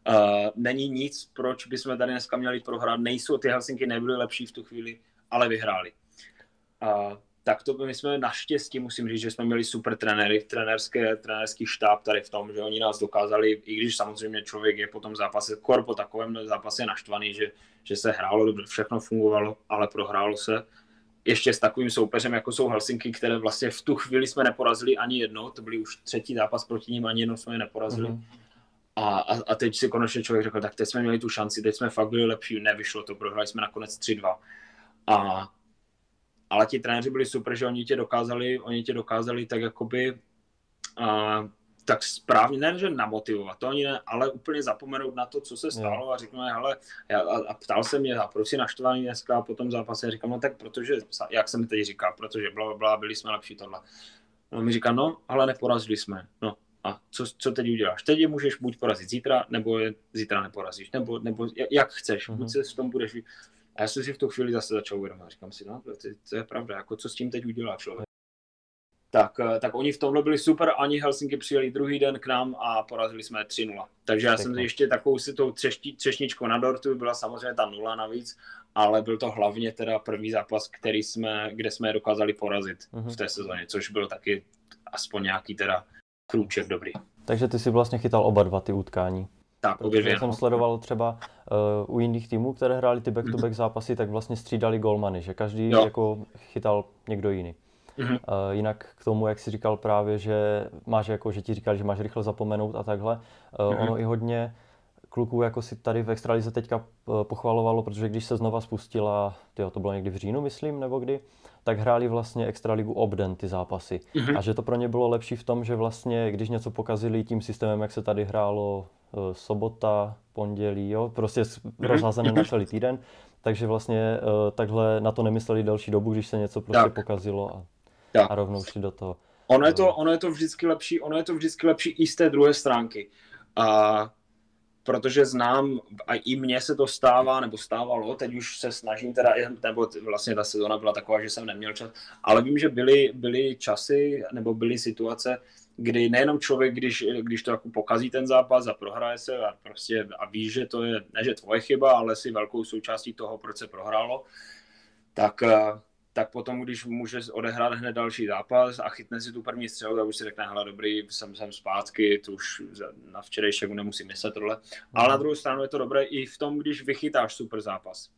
Uh, není nic, proč bychom tady dneska měli prohrát. Nejsou, ty Helsinky nebyly lepší v tu chvíli, ale vyhráli. Uh, tak to my jsme naštěstí, musím říct, že jsme měli super trenéry, trenérské, trenérský štáb tady v tom, že oni nás dokázali, i když samozřejmě člověk je po tom zápase, kor po takovém zápase naštvaný, že, že se hrálo dobře, všechno fungovalo, ale prohrálo se. Ještě s takovým soupeřem, jako jsou Helsinky, které vlastně v tu chvíli jsme neporazili ani jedno, to byl už třetí zápas proti ním, ani jednou jsme je neporazili. Mm-hmm. A, a, a teď si konečně člověk řekl, tak teď jsme měli tu šanci, teď jsme fakt byli lepší, nevyšlo to, prohráli jsme nakonec 3-2. A ale ti trenéři byli super, že oni tě dokázali, oni tě dokázali tak jakoby a, tak správně, ne, že namotivovat, to ani ne, ale úplně zapomenout na to, co se stalo a řeknu, hele, já, a, a ptal se mě, a proč si naštvaný dneska a potom zápase, a říkám, no tak protože, jak jsem teď říkal, protože bla, bla, byli jsme lepší tohle. No mi říká, no, ale neporazili jsme, no, a co, co teď uděláš? Teď je můžeš buď porazit zítra, nebo je zítra neporazíš, nebo, nebo jak chceš, mm-hmm. buď se s tom budeš a já jsem si v tu chvíli zase začal uvědomovat. Říkám si, no, to, to je pravda, jako co s tím teď udělá člověk. Tak, eh, tak oni v tomhle byli super, ani Helsinky přijeli druhý den k nám a porazili jsme 3-0. Takže já jsem ještě takovou si tou třeští, třešničkou na dortu, byla samozřejmě ta nula navíc, ale byl to hlavně teda první zápas, který jsme, kde jsme je dokázali porazit uh-huh. v té sezóně, což byl taky aspoň nějaký teda krůček dobrý. Takže ty si vlastně chytal oba dva ty utkání. Tak, Protože jsem sledoval třeba uh, u jiných týmů, které hráli ty back-to-back zápasy, tak vlastně střídali golmany, že každý jo. jako chytal někdo jiný. Mm-hmm. Uh, jinak k tomu, jak jsi říkal právě, že máš jako, že ti říkal, že máš rychle zapomenout a takhle, uh, mm-hmm. ono i hodně kluků jako si tady v Extralize teďka pochvalovalo, protože když se znova spustila, tyjo, to bylo někdy v říjnu, myslím, nebo kdy, tak hráli vlastně Extraligu obden ty zápasy. Mm-hmm. A že to pro ně bylo lepší v tom, že vlastně, když něco pokazili tím systémem, jak se tady hrálo sobota, pondělí, jo, prostě rozházené na celý týden, takže vlastně uh, takhle na to nemysleli delší dobu, když se něco prostě tak. pokazilo a, tak. a rovnou šli do toho. Ono je, to, ono je to vždycky lepší, ono je to vždycky lepší i z té druhé stránky. A protože znám, a i mně se to stává, nebo stávalo, teď už se snažím teda, nebo vlastně ta sezona byla taková, že jsem neměl čas, ale vím, že byly, byly časy, nebo byly situace, kdy nejenom člověk, když, když to jako pokazí ten zápas a prohraje se a prostě a ví, že to je, ne že tvoje chyba, ale si velkou součástí toho, proč se prohrálo, tak, eh, tak potom, když může odehrát hned další zápas a chytne si tu první střelu, tak už si řekne, hele dobrý, jsem, jsem zpátky, to už na včerejšek nemusím myslet tohle. Ale na druhou stranu je to dobré i v tom, když vychytáš super zápas.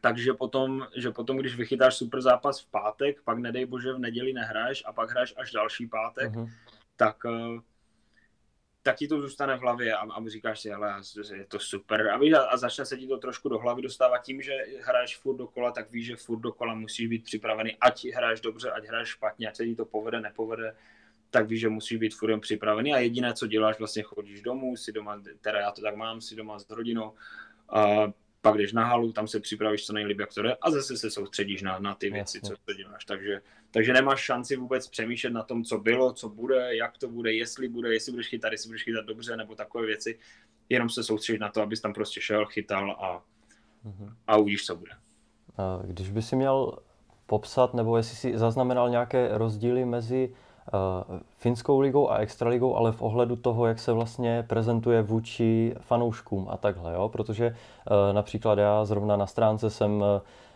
Takže potom, že potom, když vychytáš super zápas v pátek, pak nedej bože v neděli nehraješ a pak hraješ až další pátek, uh-huh tak, eh, tak ti to zůstane v hlavě a, a říkáš si, ale je to super. A, víš, a začne se ti to trošku do hlavy dostávat. Tím, že hraješ furt dokola, tak víš, že furt dokola musíš být připravený, ať hraješ dobře, ať hraješ špatně, ať se ti to povede, nepovede, tak víš, že musíš být furt připravený. A jediné, co děláš, vlastně chodíš domů, si doma, teda já to tak mám, si doma s rodinou, a pak jdeš na halu, tam se připravíš co nejlíp, jak to jde, a zase se soustředíš na, na ty věci, Jasně. co to děláš. Takže, takže nemáš šanci vůbec přemýšlet na tom, co bylo, co bude, jak to bude, jestli bude, jestli budeš chytat, jestli budeš chytat dobře, nebo takové věci. Jenom se soustředíš na to, abys tam prostě šel, chytal a, mhm. a uvidíš, co bude. Když by si měl popsat, nebo jestli si zaznamenal nějaké rozdíly mezi finskou ligou a extraligou, ale v ohledu toho, jak se vlastně prezentuje vůči fanouškům a takhle, jo? protože uh, například já zrovna na stránce jsem uh,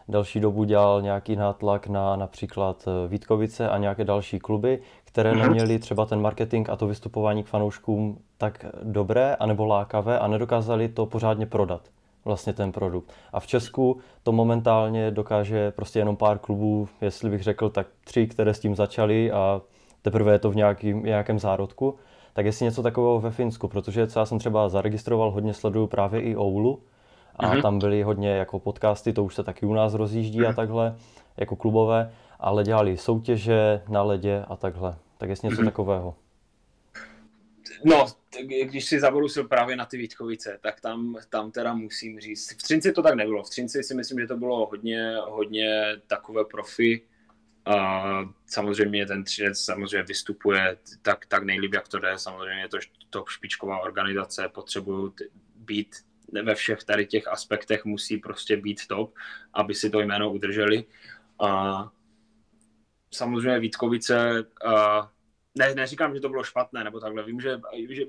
další dobu dělal nějaký nátlak na například Vítkovice a nějaké další kluby, které mm-hmm. neměly třeba ten marketing a to vystupování k fanouškům tak dobré anebo lákavé a nedokázali to pořádně prodat vlastně ten produkt. A v Česku to momentálně dokáže prostě jenom pár klubů, jestli bych řekl, tak tři, které s tím začaly a teprve je to v nějakým, nějakém zárodku. Tak jestli něco takového ve Finsku, protože co já jsem třeba zaregistroval, hodně sleduju právě i Oulu a mm-hmm. tam byly hodně jako podcasty, to už se taky u nás rozjíždí mm-hmm. a takhle, jako klubové, ale dělali soutěže na ledě a takhle. Tak jestli něco mm-hmm. takového. No, když si zabrousil právě na ty Vítkovice, tak tam, tam teda musím říct. V Třinci to tak nebylo. V Třinci si myslím, že to bylo hodně, hodně takové profi. Samozřejmě ten Třinec samozřejmě vystupuje tak, tak nejlíp, jak to jde. Samozřejmě je to, to špičková organizace, potřebují být ve všech tady těch aspektech musí prostě být top, aby si to jméno udrželi. A samozřejmě Vítkovice, a ne, neříkám, že to bylo špatné, nebo takhle, vím, že,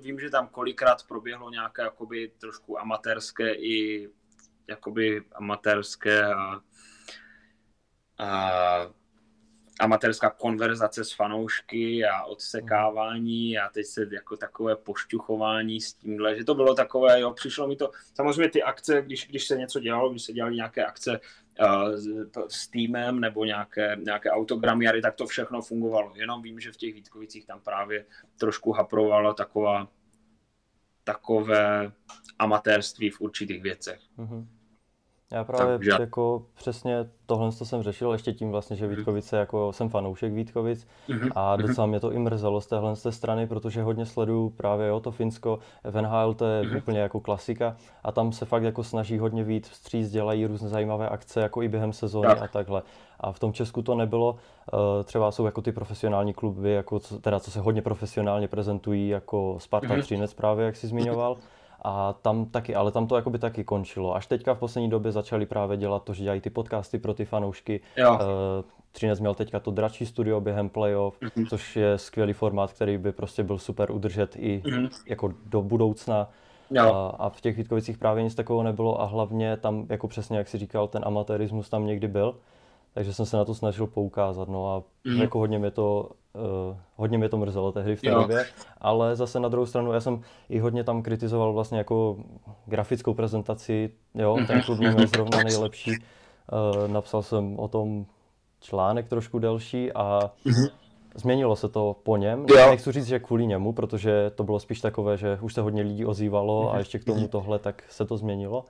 vím, že tam kolikrát proběhlo nějaké jakoby trošku amatérské i jakoby amatérské a, a amatérská konverzace s fanoušky a odsekávání a teď se jako takové pošťuchování s tímhle, že to bylo takové, jo, přišlo mi to, samozřejmě ty akce, když, když se něco dělalo, když se dělali nějaké akce uh, s, s týmem nebo nějaké, nějaké autogramiary, tak to všechno fungovalo, jenom vím, že v těch Vítkovicích tam právě trošku haprovala taková takové amatérství v určitých věcech. Mm-hmm. Já právě Takže... jako přesně tohle to jsem řešil ještě tím vlastně, že mhm. Vítkovice, jako jsem fanoušek Vítkovic mm-hmm. a mhm. docela mě to i mrzelo z téhle z té strany, protože hodně sleduju právě jo, to Finsko, v NHL to je mm-hmm. úplně jako klasika a tam se fakt jako snaží hodně víc vstříc, dělají různé zajímavé akce jako i během sezóny tak. a takhle. A v tom Česku to nebylo, eh, třeba jsou jako ty profesionální kluby, jako teda co se hodně profesionálně prezentují, jako Sparta mm-hmm. Třinec právě, jak jsi zmiňoval. A tam taky, ale tam to jakoby taky končilo. Až teďka v poslední době začali právě dělat to, že dělají ty podcasty pro ty fanoušky. Jo. Uh, Třinec měl teďka to dračí studio během playoff, mm-hmm. což je skvělý formát, který by prostě byl super udržet i mm-hmm. jako do budoucna. Jo. A, a v těch Vítkovicích právě nic takového nebylo a hlavně tam, jako přesně jak si říkal, ten amatérismus tam někdy byl. Takže jsem se na to snažil poukázat. No a mm. jako hodně mě to uh, hodně mě to mrzelo tehdy v té jo. době, ale zase na druhou stranu já jsem i hodně tam kritizoval vlastně jako grafickou prezentaci, jo, mhm. ten klub měl zrovna nejlepší, uh, napsal jsem o tom článek trošku delší a mm-hmm. změnilo se to po něm. Jo. Nechci říct, že kvůli němu, protože to bylo spíš takové, že už se hodně lidí ozývalo mm-hmm. a mhm. ještě k tomu mhm. tohle, tak se to změnilo.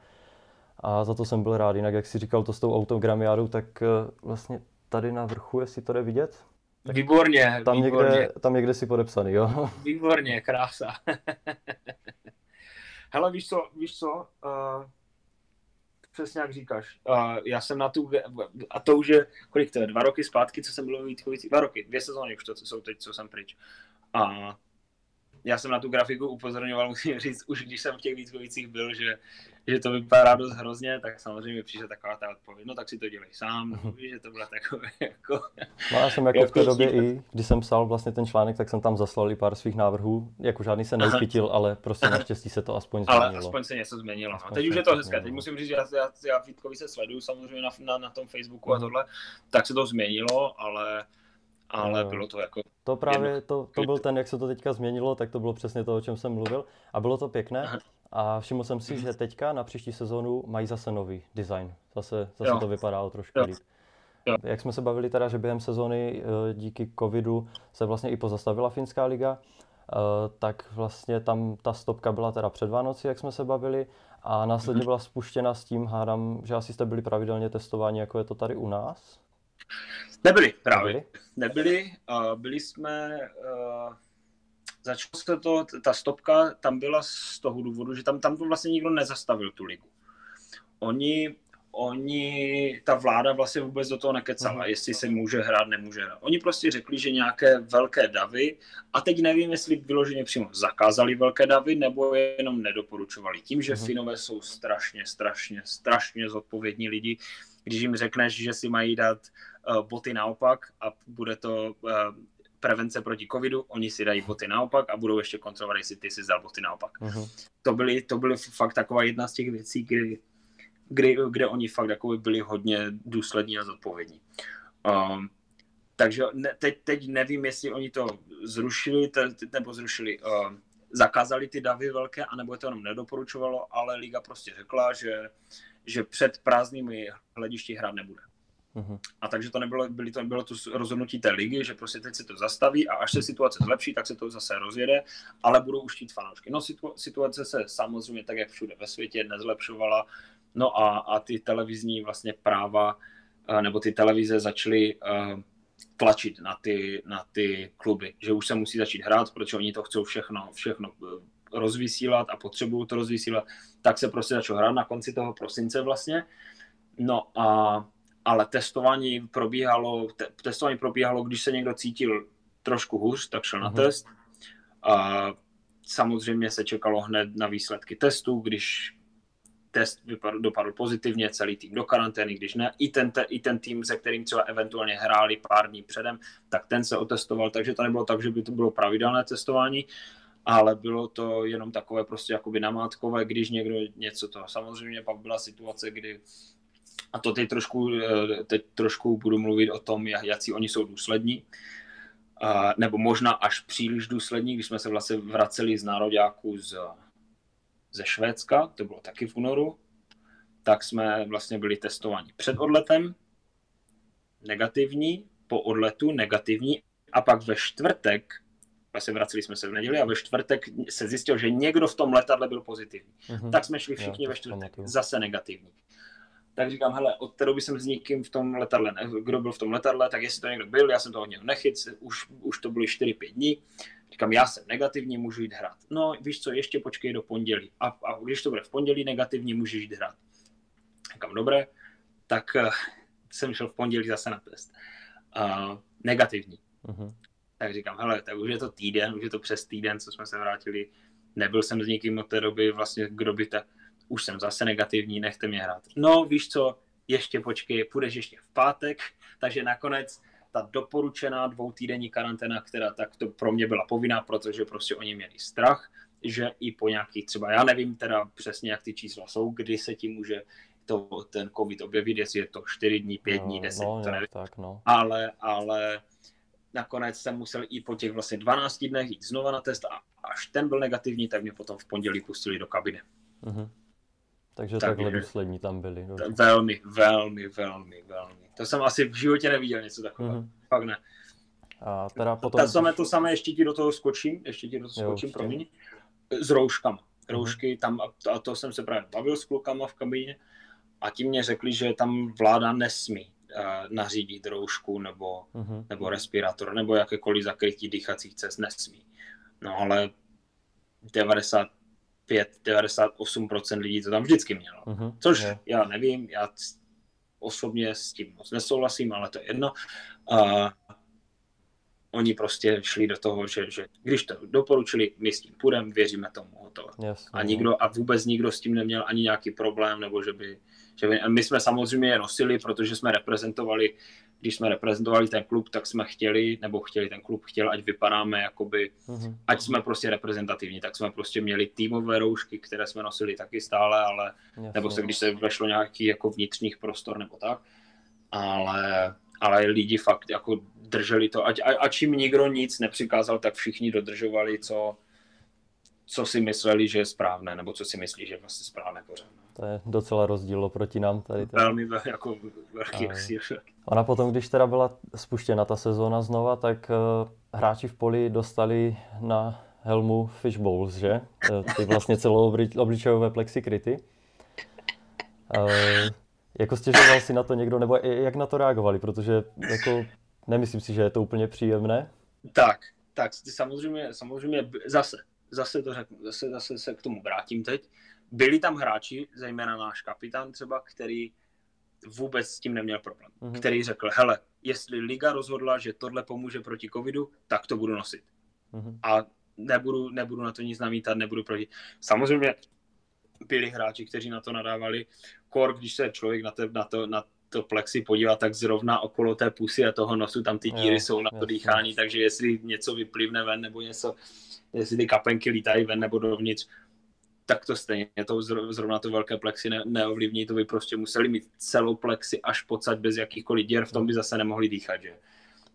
A za to jsem byl rád. Jinak, jak si říkal to s tou autogramiádou, tak uh, vlastně tady na vrchu, jestli to jde vidět, tak výborně, tam výborně. Někde, tam někde si podepsaný, jo? Výborně, krása. Hele, víš co, víš co, uh, přesně jak říkáš, uh, já jsem na tu, a to už je, kolik to je, dva roky zpátky, co jsem byl v Vítkovicích, dva roky, dvě sezóny už to jsou teď, co jsem pryč. A já jsem na tu grafiku upozorňoval, musím říct, už když jsem v těch Vítkovicích byl, že že to vypadá dost hrozně, tak samozřejmě přišla taková ta odpověď, no tak si to dělej sám, no, víš, že to bylo takové jako... No já jsem jako, jako v té době i, když jsem psal vlastně ten článek, tak jsem tam zaslal i pár svých návrhů, jako žádný se neuchytil, ale prostě naštěstí se to aspoň změnilo. Ale aspoň se něco změnilo. No. Teď už je to hezké, teď musím říct, že já, já, já Vítkovi se sleduju samozřejmě na, na, na tom Facebooku a mhm. tohle, tak se to změnilo, ale ale no. bylo to jako... To právě, to, to byl ten, jak se to teďka změnilo, tak to bylo přesně to, o čem jsem mluvil a bylo to pěkné. Aha. A všiml jsem si, že teďka na příští sezónu mají zase nový design. Zase, zase to vypadá o trošku líp. Jak jsme se bavili teda, že během sezóny eh, díky covidu se vlastně i pozastavila finská liga, eh, tak vlastně tam ta stopka byla teda před Vánoci, jak jsme se bavili, a následně mhm. byla spuštěna s tím, hádám, že asi jste byli pravidelně testováni, jako je to tady u nás? Nebyli právě. Nebyli, Nebyli uh, byli jsme... Uh začalo se to, ta stopka tam byla z toho důvodu, že tam, tam to vlastně nikdo nezastavil tu ligu. Oni, oni, ta vláda vlastně vůbec do toho nekecala, mm. jestli se může hrát, nemůže hrát. Oni prostě řekli, že nějaké velké davy, a teď nevím, jestli vyloženě přímo zakázali velké davy, nebo jenom nedoporučovali. Tím, že mm. Finové jsou strašně, strašně, strašně zodpovědní lidi, když jim řekneš, že si mají dát uh, boty naopak a bude to uh, prevence proti covidu, oni si dají boty naopak a budou ještě kontrolovat, jestli ty si vzal boty naopak. Uh-huh. To, byly, to byly fakt taková jedna z těch věcí, kdy, kdy, kde oni fakt jako byli hodně důslední a zodpovědní. Um, takže ne, teď, teď nevím, jestli oni to zrušili, te, nebo zrušili, uh, zakázali ty davy velké, anebo je to jenom nedoporučovalo, ale liga prostě řekla, že, že před prázdnými hledišti hrát nebude. Uh-huh. A takže to nebylo, byly to, bylo to rozhodnutí té ligy, že prostě teď se to zastaví a až se situace zlepší, tak se to zase rozjede, ale budou už fanoušky. No situace se samozřejmě tak, jak všude ve světě, nezlepšovala. No a, a ty televizní vlastně práva, eh, nebo ty televize začaly uh, tlačit na ty, na ty kluby, že už se musí začít hrát, protože oni to chcou všechno, všechno eh, rozvysílat a potřebují to rozvysílat, tak se prostě začalo hrát na konci toho prosince vlastně. No a ale testování probíhalo, te, testování probíhalo, když se někdo cítil trošku hůř, tak šel na mhm. test. A samozřejmě se čekalo hned na výsledky testu, když test vypadl, dopadl pozitivně, celý tým do karantény, když ne, i ten, te, i ten tým, se kterým třeba eventuálně hráli pár dní předem, tak ten se otestoval, takže to nebylo tak, že by to bylo pravidelné testování, ale bylo to jenom takové prostě jakoby namátkové, když někdo něco to. Samozřejmě pak byla situace, kdy a to teď trošku, eh, teď trošku budu mluvit o tom, jaký oni jsou důslední, nebo možná až příliš důslední, když jsme se vlastně vraceli z nároďáků z, ze Švédska, to bylo taky v únoru, tak jsme vlastně byli testováni před odletem, negativní, po odletu negativní a pak ve čtvrtek, vlastně vraceli jsme se v neděli a ve čtvrtek se zjistil, že někdo v tom letadle byl pozitivní. Mm-hmm. Tak jsme šli všichni Já, ve čtvrtek, zase negativní tak říkám, hele, od té doby jsem s někým v tom letadle, ne, kdo byl v tom letadle, tak jestli to někdo byl, já jsem to od něho nechyt, už, už to byly 4-5 dní, říkám, já jsem negativní, můžu jít hrát. No, víš co, ještě počkej do pondělí. A, a když to bude v pondělí negativní, můžeš jít hrát. Říkám, dobré, tak uh, jsem šel v pondělí zase na test. Uh, negativní. Uh-huh. Tak říkám, hele, tak už je to týden, už je to přes týden, co jsme se vrátili. Nebyl jsem s nikým od té doby, vlastně kdo by ta, už jsem zase negativní, nechte mě hrát. No, víš co, ještě počkej, půjdeš ještě v pátek, takže nakonec ta doporučená dvoutýdenní karanténa, která tak to pro mě byla povinná, protože prostě oni měli strach, že i po nějakých třeba, já nevím teda přesně, jak ty čísla jsou, kdy se ti může to, ten covid objevit, jestli je to 4 dní, 5 dní, 10, no, to nevím. Tak, no. Ale, ale nakonec jsem musel i po těch vlastně 12 dnech jít znova na test a až ten byl negativní, tak mě potom v pondělí pustili do kabiny. Uh-huh. Takže tak takhle důslední tam byli. Dobře. Velmi, velmi, velmi, velmi. To jsem asi v životě neviděl něco takového. Mm-hmm. Fakt ne. A teda potom... To samé, to samé ještě ti do toho skočím, ještě ti do toho skočím, promiň. S rouškama. Roušky mm-hmm. tam, a to jsem se právě bavil s klukama v kabině a ti mě řekli, že tam vláda nesmí uh, nařídit roušku nebo, mm-hmm. nebo respirátor nebo jakékoliv zakrytí dýchacích cest nesmí. No ale 90 98% lidí to tam vždycky mělo. Uh-huh. Což je. já nevím, já osobně s tím moc nesouhlasím, ale to je jedno. A oni prostě šli do toho, že, že když to doporučili, my s tím půjdeme, věříme tomu, hotovo. Yes, a, nikdo, a vůbec nikdo s tím neměl ani nějaký problém, nebo že by, že my jsme samozřejmě je nosili, protože jsme reprezentovali když jsme reprezentovali ten klub, tak jsme chtěli, nebo chtěli ten klub, chtěl, ať vypadáme jakoby, mm-hmm. ať jsme prostě reprezentativní, tak jsme prostě měli týmové roušky, které jsme nosili taky stále, ale, Jasně. nebo se, když se vešlo nějaký jako vnitřních prostor nebo tak, ale, ale lidi fakt jako drželi to, ať, ať jim nikdo nic nepřikázal, tak všichni dodržovali, co, co si mysleli, že je správné, nebo co si myslí, že je vlastně správné pořád. To je docela rozdíl oproti nám tady. tady. Velmi jako velký rozdíl. Ona potom, když teda byla spuštěna ta sezóna znova, tak uh, hráči v poli dostali na helmu Fish Bowls, že? Uh, ty vlastně celou obličejové plexikryty. Uh, jako stěžoval si na to někdo, nebo jak na to reagovali, protože jako nemyslím si, že je to úplně příjemné. Tak, tak samozřejmě, samozřejmě zase, zase to řeknu, zase, zase se k tomu vrátím teď. Byli tam hráči, zejména náš kapitán třeba, který vůbec s tím neměl problém. Mm-hmm. Který řekl, hele, jestli liga rozhodla, že tohle pomůže proti covidu, tak to budu nosit. Mm-hmm. A nebudu, nebudu na to nic namítat, nebudu proti. Samozřejmě byli hráči, kteří na to nadávali. Kor, když se člověk na, te, na, to, na to plexi podívá, tak zrovna okolo té pusy a toho nosu tam ty díry jo, jsou na to dýchání, takže jestli něco vyplivne ven nebo něco, jestli ty kapenky lítají ven nebo dovnitř, tak to stejně to zrovna to velké plexy ne, neovlivní, to by prostě museli mít celou plexi až pocať bez jakýchkoliv děr, v tom by zase nemohli dýchat, že?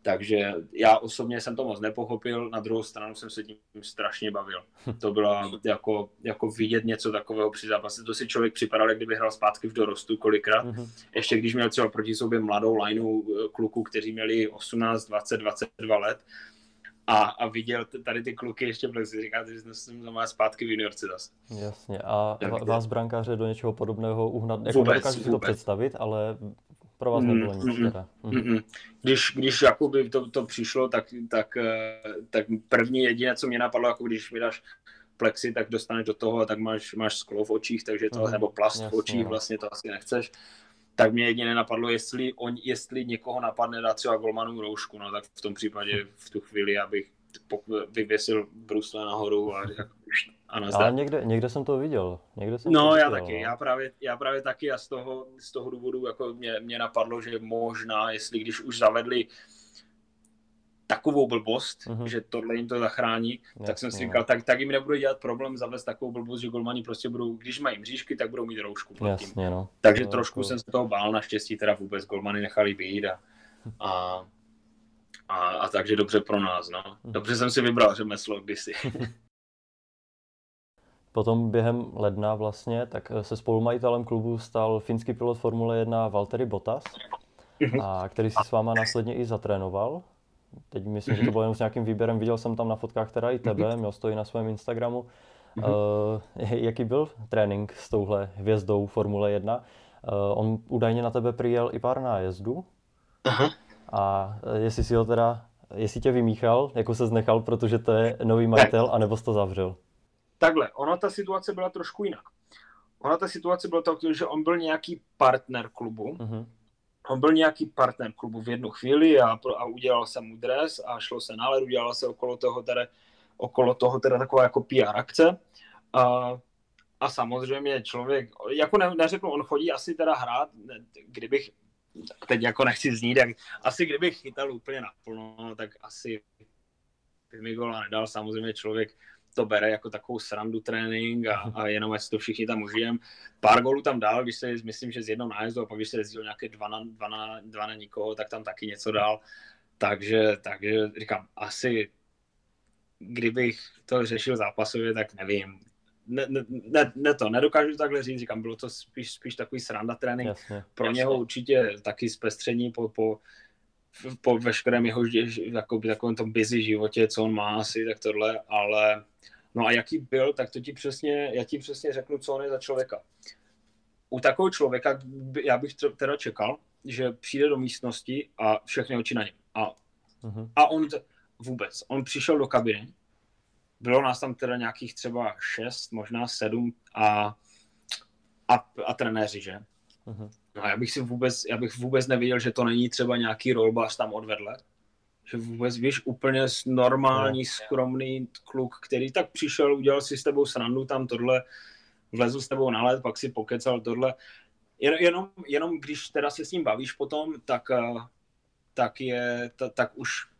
takže já osobně jsem to moc nepochopil, na druhou stranu jsem se tím strašně bavil. To bylo jako, jako vidět něco takového při zápase. To si člověk připadal, jak kdyby hrál zpátky v dorostu kolikrát. Mm-hmm. Ještě když měl třeba proti sobě mladou lineu eh, kluků, kteří měli 18, 20, 22 let, a, a viděl tady ty kluky ještě v si říkáte, že jsem znamená zpátky v juniorce zase. Jasně. A tak, vás brankáře do něčeho podobného uhnat, jako vůbec, dokážu si to představit, ale pro vás nebylo mm, nic mm, teda. Mm. Mm, když, když jakoby to, to přišlo, tak, tak, eh, tak první jediné, co mě napadlo, jako když vydáš plexi, tak dostaneš do toho a tak máš, máš sklo v očích, takže to, mm. nebo plast Jasně, v očích, no. vlastně to asi nechceš. Tak mě jedině napadlo, jestli, on, jestli někoho napadne dát třeba golmanu roušku, no tak v tom případě v tu chvíli, abych vyvěsil brusle nahoru a a nazdar. Ale někde, někde jsem to viděl. Někde jsem no to já taky, no. já právě, já právě taky a z toho, z toho důvodu jako mě, mě napadlo, že možná, jestli když už zavedli takovou blbost, mm-hmm. že tohle jim to zachrání, Jasně, tak jsem si říkal, tak, tak jim nebude dělat problém zavést takovou blbost, že golmani prostě budou, když mají mřížky, tak budou mít roušku pod tím. Jasně, no. Takže no, trošku to... jsem se toho bál, naštěstí teda vůbec golmany nechali být a, a, a, a takže dobře pro nás, no. Mhm. Dobře jsem si vybral řemeslo kdysi. Potom během ledna vlastně, tak se spolumajitelem klubu stal finský pilot Formule 1 Valtteri Bottas, mhm. a který si s váma následně i zatrénoval. Teď myslím, že to bylo jenom s nějakým výběrem, viděl jsem tam na fotkách teda i tebe, mhm. měl to i na svém Instagramu. Uh, jaký byl trénink s touhle hvězdou Formule 1? Uh, eh, on údajně na tebe přijel i pár nájezdů. Aha. A jestli si ho teda, jestli tě vymíchal, jako se znechal, protože to je nový majitel, anebo jsi to zavřel? Takhle, ona ta situace byla trošku jinak. Ona ta situace byla tak, že on byl nějaký partner klubu. Uh-huh. On byl nějaký partner klubu v jednu chvíli a, a udělal se mu dres a šlo se na led, udělala se okolo toho teda, okolo toho teda taková jako PR akce. A, a samozřejmě člověk, jako ne, neřeknu, on chodí asi teda hrát, kdybych, teď jako nechci znít, jak, asi kdybych chytal úplně naplno, tak asi by mi gola nedal. Samozřejmě člověk to bere jako takovou srandu trénink a, a jenom ať to všichni tam užijem. Pár gólů tam dál, když se, myslím, že z jednou nájezdu a pak když se jezdil nějaké dva na, dva, na, dva na nikoho, tak tam taky něco dál. Takže, takže říkám, asi kdybych to řešil zápasově, tak nevím. Ne, ne, ne, ne to, nedokážu takhle říct, říkám, bylo to spíš, spíš takový sranda trénink. Jasně, Pro jasně. něho určitě taky zpestření po, po, po veškerém jeho jako, takovém tom busy životě, co on má asi, tak tohle, ale no a jaký byl, tak to ti přesně, já ti přesně řeknu, co on je za člověka. U takového člověka, já bych teda čekal, že přijde do místnosti a všechny oči na něm. A, uh-huh. a on vůbec, on přišel do kabiny, bylo nás tam teda nějakých třeba šest, možná sedm a, a, a trenéři, že? Uh-huh. No a já bych si vůbec, já bych vůbec nevěděl, že to není třeba nějaký rolbař tam odvedle. Že vůbec víš, úplně normální, no. skromný kluk, který tak přišel, udělal si s tebou srandu tam tohle, vlezl s tebou na led, pak si pokecal tohle. Jen, jenom, jenom když teda se s ním bavíš potom, tak, eh, tak je, tak, tak už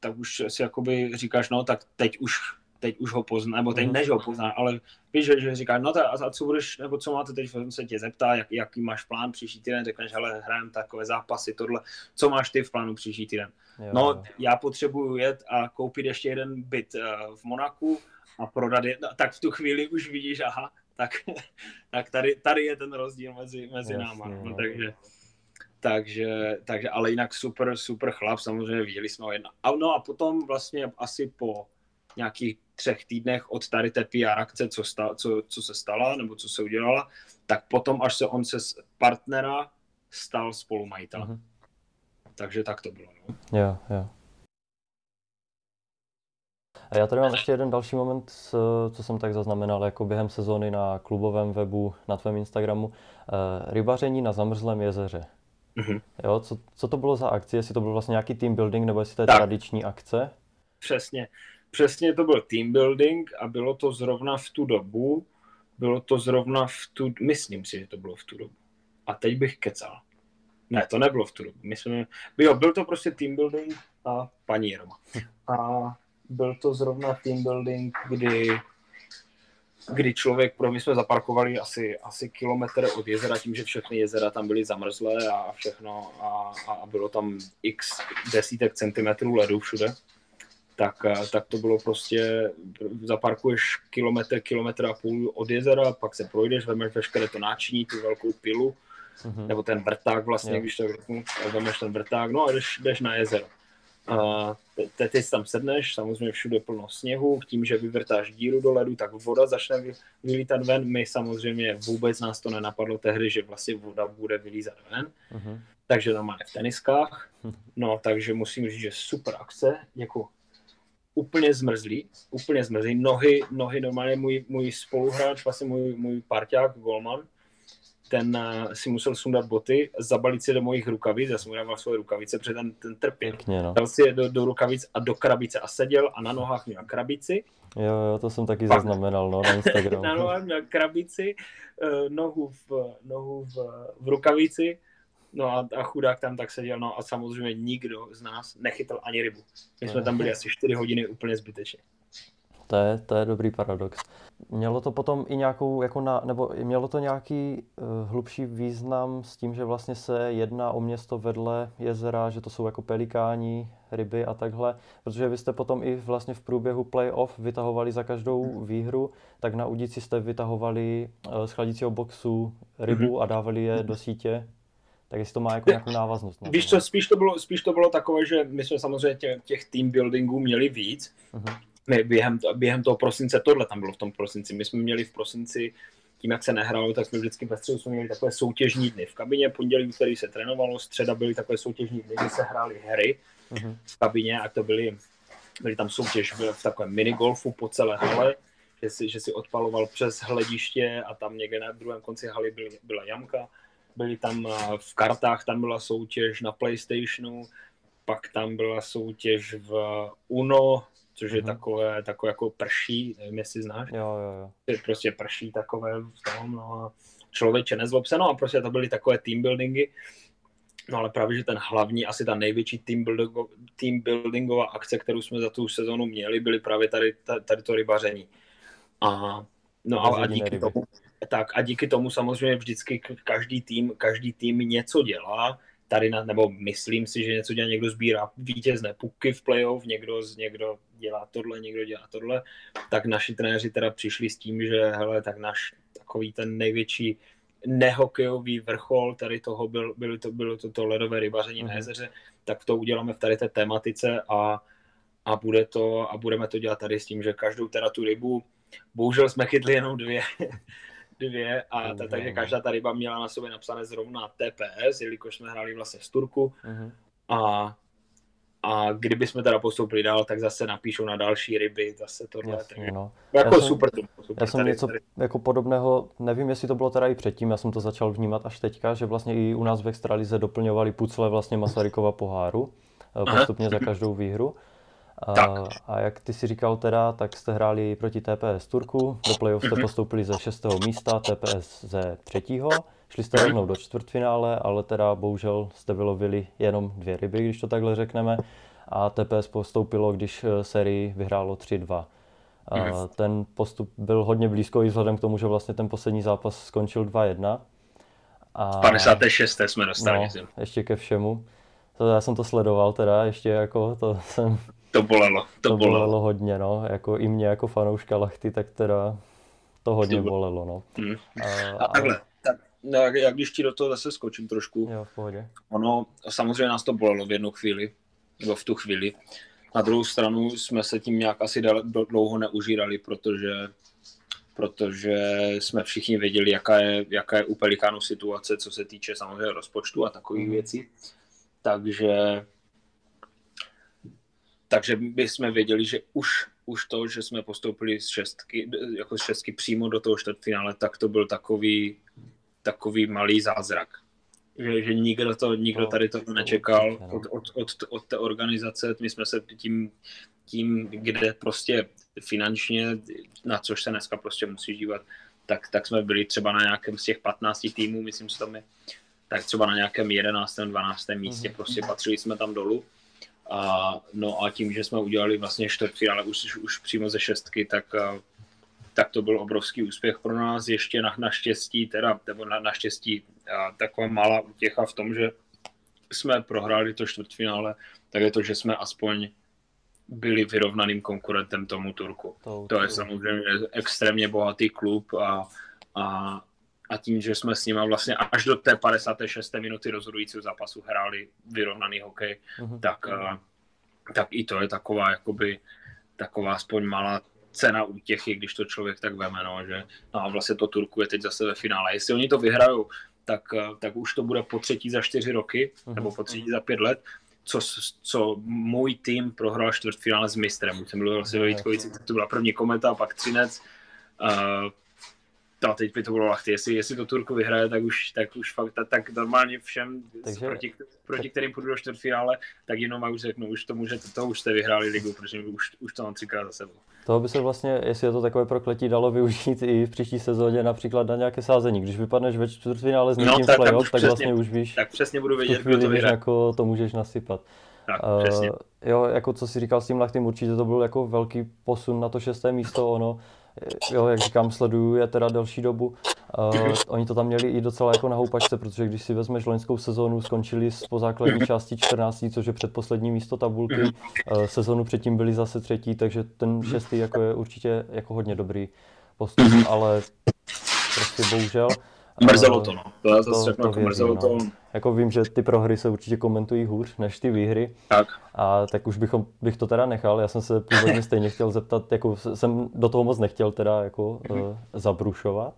tak už si jakoby říkáš, no tak teď už teď už ho pozná, nebo teď mhm. než ho pozná, ale víš, že, že říká, no ta, a co budeš, nebo co máte teď, se tě zeptá, jak, jaký máš plán příští týden, řekneš, hele, hrajeme takové zápasy, tohle, co máš ty v plánu příští týden? Jo. No, já potřebuju jet a koupit ještě jeden byt uh, v Monaku a prodat je, no, tak v tu chvíli už vidíš, aha, tak, tak tady, tady je ten rozdíl mezi, mezi Jasně, náma, no, takže takže, takže, ale jinak super, super chlap, samozřejmě viděli jsme ho jedna. A, no a potom vlastně asi po nějakých třech týdnech od tady té PR akce, co, sta, co, co se stala, nebo co se udělala, tak potom, až se on se z partnera stal spolumajitelem. Mm-hmm. Takže tak to bylo. No. Jo, jo. A já tady mám ještě jeden další moment, co jsem tak zaznamenal jako během sezóny na klubovém webu, na tvém Instagramu. Eh, rybaření na zamrzlém jezeře. Mm-hmm. Jo, co, co to bylo za akce? Jestli to byl vlastně nějaký team building, nebo jestli to je tak. tradiční akce? Přesně přesně to byl team building a bylo to zrovna v tu dobu, bylo to zrovna v tu, myslím si, že to bylo v tu dobu. A teď bych kecal. Ne, to nebylo v tu dobu. My jsme, jo, byl to prostě team building a paní Roma. A byl to zrovna team building, kdy kdy člověk, pro my jsme zaparkovali asi, asi kilometr od jezera, tím, že všechny jezera tam byly zamrzlé a všechno a, a bylo tam x desítek centimetrů ledu všude, tak, tak to bylo prostě, zaparkuješ kilometr, kilometr a půl od jezera, pak se projdeš, vemeš veškeré to náčiní, tu velkou pilu, mm-hmm. nebo ten vrták vlastně, yeah. když to řeknu, vemeš ten vrták, no a jdeš, jdeš na jezero. A te, teď tam sedneš, samozřejmě všude plno sněhu, tím, že vyvrtáš díru do ledu, tak voda začne vylítat ven. My samozřejmě vůbec nás to nenapadlo tehdy, že vlastně voda bude vylízat ven. Uh-huh. Takže tam máme v teniskách. No, takže musím říct, že super akce, jako úplně zmrzlý, úplně zmrzlý. Nohy, nohy normálně můj, můj spoluhráč, vlastně můj, můj parťák, Golman, ten uh, si musel sundat boty, zabalit si do mojich rukavic, já jsem mu dával svoje rukavice, protože ten, ten trpěl. no. Dal si je do, do rukavic a do krabice a seděl a na nohách měl krabici. Jo, jo, to jsem taky Pak, zaznamenal no, na Instagramu. na nohách měl krabici, uh, nohu, v, nohu v, v rukavici, no a, a chudák tam tak seděl, no a samozřejmě nikdo z nás nechytal ani rybu. My jsme tam byli asi 4 hodiny úplně zbytečně. To je, to je dobrý paradox. Mělo to potom i nějakou, jako na, nebo mělo to nějaký uh, hlubší význam s tím, že vlastně se jedná o město vedle jezera, že to jsou jako pelikáni, ryby a takhle, protože vy jste potom i vlastně v průběhu playoff vytahovali za každou výhru, tak na udici jste vytahovali uh, z chladícího boxu rybu mm-hmm. a dávali je do sítě. Tak jestli to má jako nějakou návaznost. Víš co, spíš to, bylo, spíš to bylo takové, že my jsme samozřejmě těch, těch team buildingů měli víc, uh-huh my během, během toho prosince, tohle tam bylo v tom prosinci, my jsme měli v prosinci, tím jak se nehrálo, tak jsme vždycky ve středu jsme měli takové soutěžní dny. V kabině pondělí, který se trénovalo, středa byly takové soutěžní dny, kdy se hrály hry uh-huh. v kabině a to byly, byly tam soutěž v takovém minigolfu po celé hale, že si, že si odpaloval přes hlediště a tam někde na druhém konci haly byl, byla jamka. Byly tam v kartách, tam byla soutěž na PlayStationu, pak tam byla soutěž v Uno, což je mm-hmm. takové, takové jako prší, nevím, jestli znáš. Jo, jo, jo. Je prostě prší takové v tom, no a člověče nezlob se, no a prostě to byly takové team buildingy. No ale právě, že ten hlavní, asi ta největší team, buildingo, team buildingová akce, kterou jsme za tu sezonu měli, byly právě tady, tady to rybaření. A, no a, a díky tomu, tak a díky tomu samozřejmě vždycky každý tým, každý tým něco dělá, tady na, nebo myslím si, že něco dělá, někdo sbírá vítězné puky v playoff, někdo, někdo dělá tohle, někdo dělá tohle, tak naši trenéři teda přišli s tím, že hele, tak náš takový ten největší nehokejový vrchol tady toho byl, bylo to, bylo to, to ledové rybaření mm-hmm. na mhm. jezeře, tak to uděláme v tady té tematice a, a, bude to, a budeme to dělat tady s tím, že každou teda tu rybu, bohužel jsme chytli jenom dvě, dvě, a ta, takže každá ta ryba měla na sobě napsané zrovna TPS, jelikož jsme hráli vlastně z Turku. Uh-huh. A, a kdyby jsme teda postoupili dál, tak zase napíšou na další ryby, zase tohle. Jasně, takže, no. Jako já super, jsem, super. Já jsem tady, něco tady. jako podobného, nevím, jestli to bylo teda i předtím, já jsem to začal vnímat až teďka, že vlastně i u nás v Extralize doplňovali pucle vlastně Masarykova poháru, eh, postupně Aha. za každou výhru. A, a jak ty si říkal teda, tak jste hráli proti TPS Turku, do playoff jste mhm. postoupili ze šestého místa, TPS ze třetího, šli jste rovnou do čtvrtfinále, ale teda bohužel jste vylovili jenom dvě ryby, když to takhle řekneme, a TPS postoupilo, když eh, sérii vyhrálo 3-2. A mhm. ten postup byl hodně blízko i vzhledem k tomu, že vlastně ten poslední zápas skončil 2-1. A... 56. jsme dostali. No, ještě ke všemu. To já jsem to sledoval teda, ještě jako to jsem to bolelo, to, to bolelo. bolelo hodně, no, jako i mě jako fanouška Lachty, tak teda to hodně bolelo, no. Hmm. A, a takhle, tak, no, jak když ti do toho zase skočím trošku. Jo, v pohodě. Ono, samozřejmě nás to bolelo v jednu chvíli, nebo v tu chvíli. Na druhou stranu jsme se tím nějak asi dlouho neužírali, protože protože jsme všichni věděli, jaká je, jaká je u Pelikánu situace, co se týče samozřejmě rozpočtu a takových mm. věcí. Takže takže bychom věděli, že už, už to, že jsme postoupili z šestky, jako z šestky přímo do toho čtvrtfinále, tak to byl takový, takový malý zázrak. Že, že nikdo, to, nikdo no, tady to nečekal od, od, od, od té organizace. My jsme se tím, tím, kde prostě finančně, na což se dneska prostě musí dívat, tak, tak jsme byli třeba na nějakém z těch 15 týmů, myslím, že tam je, tak třeba na nějakém 11. 12. místě, mm-hmm. prostě patřili jsme tam dolů a, no a tím, že jsme udělali vlastně čtvrtfinále už, už přímo ze šestky, tak, tak to byl obrovský úspěch pro nás. Ještě na, naštěstí, teda, nebo na, naštěstí a, taková malá útěcha v tom, že jsme prohráli to čtvrtfinále, tak je to, že jsme aspoň byli vyrovnaným konkurentem tomu Turku. To, to je samozřejmě extrémně bohatý klub a, a, a tím, že jsme s nimi vlastně až do té 56. minuty rozhodujícího zápasu hráli vyrovnaný hokej, uh-huh. tak, uh, tak i to je taková jakoby taková aspoň malá cena útěchy, když to člověk tak veme, no, že no a vlastně to Turku je teď zase ve finále. Jestli oni to vyhrajou, tak, tak už to bude po třetí za čtyři roky, uh-huh. nebo po třetí za pět let, co, co můj tým prohrál čtvrtfinále s mistrem. Už jsem byl vlastně ve Vítkovici, to byla první kometa, pak Třinec. Uh, a teď by to bylo lachty. Jestli, jestli to Turku vyhraje, tak už, tak už fakt, tak, tak normálně všem, Takže, proti, proti tak... kterým půjdu do čtvrtfinále, tak jenom už řeknu, už to můžete, to už jste vyhráli ligu, protože už, už to mám třikrát za sebou. Toho by se vlastně, jestli je to takové prokletí, dalo využít i v příští sezóně například na nějaké sázení. Když vypadneš ve čtvrtfinále s no, někým no, tak, playoff, tak, tak vlastně už víš, tak přesně budu vědět, kdo to víš, jako to můžeš nasypat. Tak, uh, jo, jako co si říkal s tím Lachtym, určitě to byl jako velký posun na to šesté místo, ono, jo, jak říkám, sleduju je teda delší dobu. Uh, oni to tam měli i docela jako na houpačce, protože když si vezmeš loňskou sezónu, skončili po základní části 14, což je předposlední místo tabulky. Uh, sezónu předtím byli zase třetí, takže ten šestý jako je určitě jako hodně dobrý postup, ale prostě bohužel. Mrzelo to, no. To já zase řeknu, jako mrzelo no. to. Jako vím, že ty prohry se určitě komentují hůř než ty výhry. Tak. A tak už bychom, bych to teda nechal. Já jsem se původně stejně chtěl zeptat, jako jsem do toho moc nechtěl teda jako mm-hmm. uh, zabrušovat.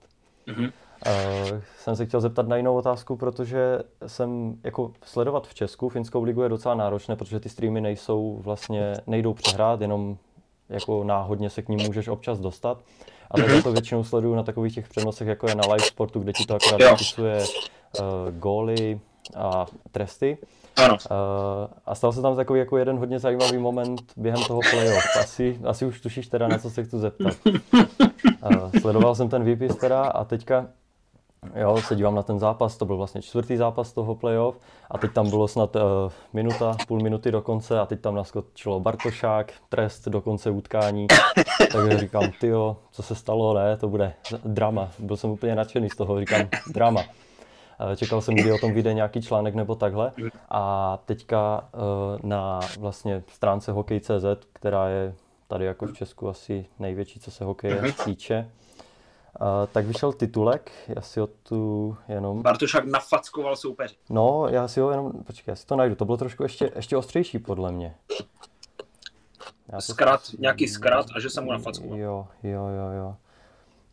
Mm-hmm. Uh, jsem se chtěl zeptat na jinou otázku, protože jsem jako sledovat v Česku, finskou ligu je docela náročné, protože ty streamy nejsou vlastně, nejdou přehrát, jenom jako náhodně se k ním můžeš občas dostat. A tak mhm. to většinou sleduju na takových těch přenosech, jako je na live sportu, kde ti to akorát zapisuje uh, góly a tresty. Ano. Uh, a stal se tam takový jako jeden hodně zajímavý moment během toho playoff. Asi, asi už tušíš teda, na co se chci zeptat. Uh, sledoval jsem ten výpis teda a teďka Jo, se dívám na ten zápas, to byl vlastně čtvrtý zápas toho playoff a teď tam bylo snad uh, minuta, půl minuty do konce a teď tam naskočilo Bartošák, trest do konce utkání. Takže říkám, tyjo, co se stalo, ne, to bude drama. Byl jsem úplně nadšený z toho, říkám, drama. Uh, čekal jsem, kdy o tom vyjde nějaký článek nebo takhle. A teďka uh, na vlastně stránce Hokej.cz, která je tady jako v Česku asi největší, co se hokeje týče, Tak vyšel titulek, já si ho tu jenom... Bartošák nafackoval soupeři. No, já si ho jenom, počkej, já si to najdu, to bylo trošku ještě, ještě ostřejší podle mě. Já to... Skrat, nějaký skrat a že jsem mu nafackoval. Jo, jo, jo, jo.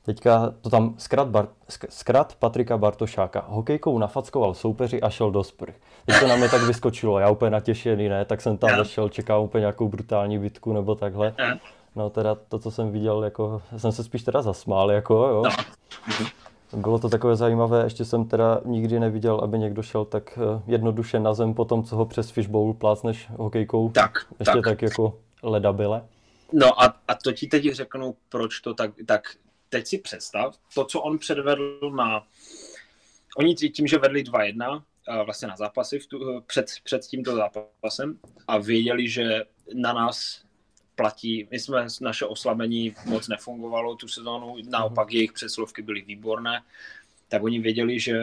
Teďka to tam zkrat, Bar, zkrat Patrika Bartošáka. Hokejkou nafackoval soupeři a šel do sprch. Teď to na mě tak vyskočilo, já úplně natěšený, ne, tak jsem tam zašel, čekal úplně nějakou brutální bitku nebo takhle. No teda to, co jsem viděl, jako, jsem se spíš teda zasmál, jako jo. No. Bylo to takové zajímavé, ještě jsem teda nikdy neviděl, aby někdo šel tak eh, jednoduše na zem po tom, co ho přes fishbowl plácneš hokejkou. Tak, ještě tak, tak jako ledabile. No a, a to ti teď řeknu, proč to tak, tak teď si představ, to, co on předvedl na, oni tím, že vedli 2-1, eh, vlastně na zápasy v tu, eh, před, před tímto zápasem a věděli, že na nás platí. My jsme, naše oslabení moc nefungovalo tu sezónu, naopak mhm. jejich přeslovky byly výborné, tak oni věděli, že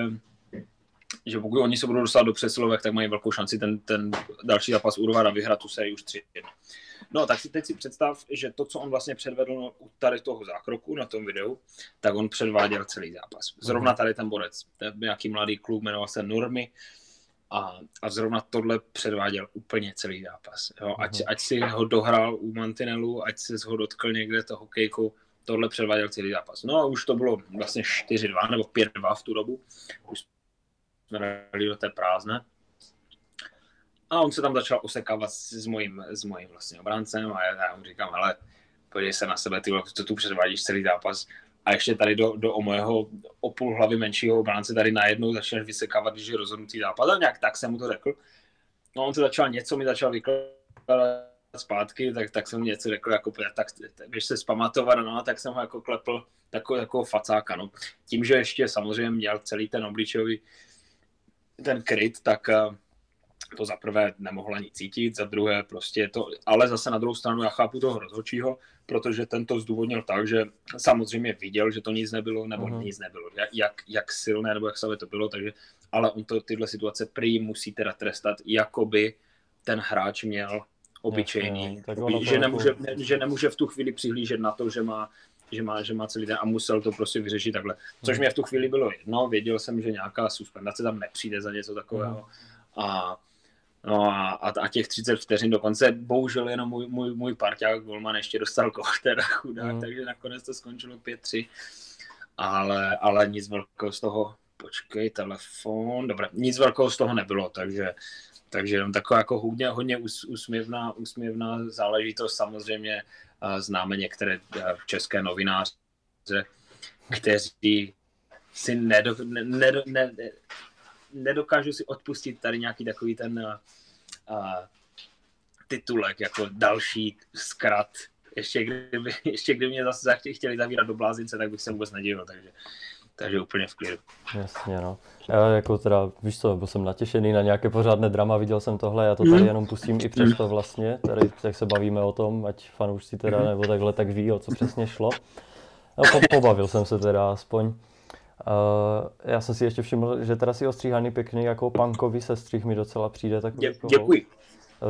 že pokud oni se budou dostat do přesilovek, tak mají velkou šanci ten, ten další zápas urvat a vyhrát tu sérii už 3 No, tak si teď si představ, že to, co on vlastně předvedl u tady toho zákroku na tom videu, tak on předváděl celý zápas. Zrovna mhm. tady ten borec, ten nějaký mladý klub, jmenoval se Normy, a, a zrovna tohle předváděl úplně celý zápas. Jo? Ať, uh-huh. ať si ho dohrál u mantinelu, ať si ho dotkl někde toho hokejku, tohle předváděl celý zápas. No a už to bylo vlastně 4-2 nebo 5-2 v tu dobu. Už jsme dali do té prázdné. A on se tam začal osekávat s, mojím, s mojím vlastně obráncem a já, já mu říkám, ale podívej se na sebe, ty co tu předvádíš celý zápas a ještě tady do, do o mojeho o půl hlavy menšího obránce tady najednou začneš vysekávat, když je rozhodnutý zápas a nějak tak jsem mu to řekl. No on se začal něco mi začal vykládat zpátky, tak, tak jsem něco řekl, jako, tak, když se zpamatovat, no, tak jsem ho jako klepl takový jako facáka, no. Tím, že ještě samozřejmě měl celý ten obličový ten kryt, tak, to za prvé nemohla nic cítit, za druhé prostě to, ale zase na druhou stranu já chápu toho rozhodčího, protože ten to zdůvodnil tak, že samozřejmě viděl, že to nic nebylo, nebo uh-huh. nic nebylo, jak, jak silné nebo jak slabé to bylo, takže, ale on to tyhle situace prý musí teda trestat, jakoby ten hráč měl obyčejný, Jasně, oby, že, nemůže, ne, že nemůže v tu chvíli přihlížet na to, že má že má, že má celý den a musel to prostě vyřešit takhle. Což mhm. mě v tu chvíli bylo jedno, věděl jsem, že nějaká suspendace tam nepřijde za něco takového. Uh-huh. A No a, a, těch 30 vteřin dokonce, bohužel jenom můj, můj, můj parťák Golman ještě dostal koch, teda chudák, mm. takže nakonec to skončilo 5-3. Ale, ale nic velkého z toho, počkej, telefon, dobré, nic velkého z toho nebylo, takže, takže jenom taková jako hodně, hodně úsměvná, úsměvná záležitost. Samozřejmě známe některé české novináře, kteří si nedo, ne, ne, ne, nedokážu si odpustit tady nějaký takový ten uh, titulek, jako další zkrat. Ještě kdyby, ještě kdyby mě zase chtěli zavírat do blázince, tak bych se vůbec nedivil, takže, takže úplně v klidu. Jasně, no. Já jako teda, víš co, byl jsem natěšený na nějaké pořádné drama, viděl jsem tohle, já to tady mm. jenom pustím i přesto vlastně, tady jak se bavíme o tom, ať fanoušci teda mm. nebo takhle tak ví, o co přesně šlo. No, po, pobavil jsem se teda aspoň. Uh, já jsem si ještě všiml, že teda si ostříhaný pěkný, jako punkový sestřih mi docela přijde. Tak Dě, děkuji.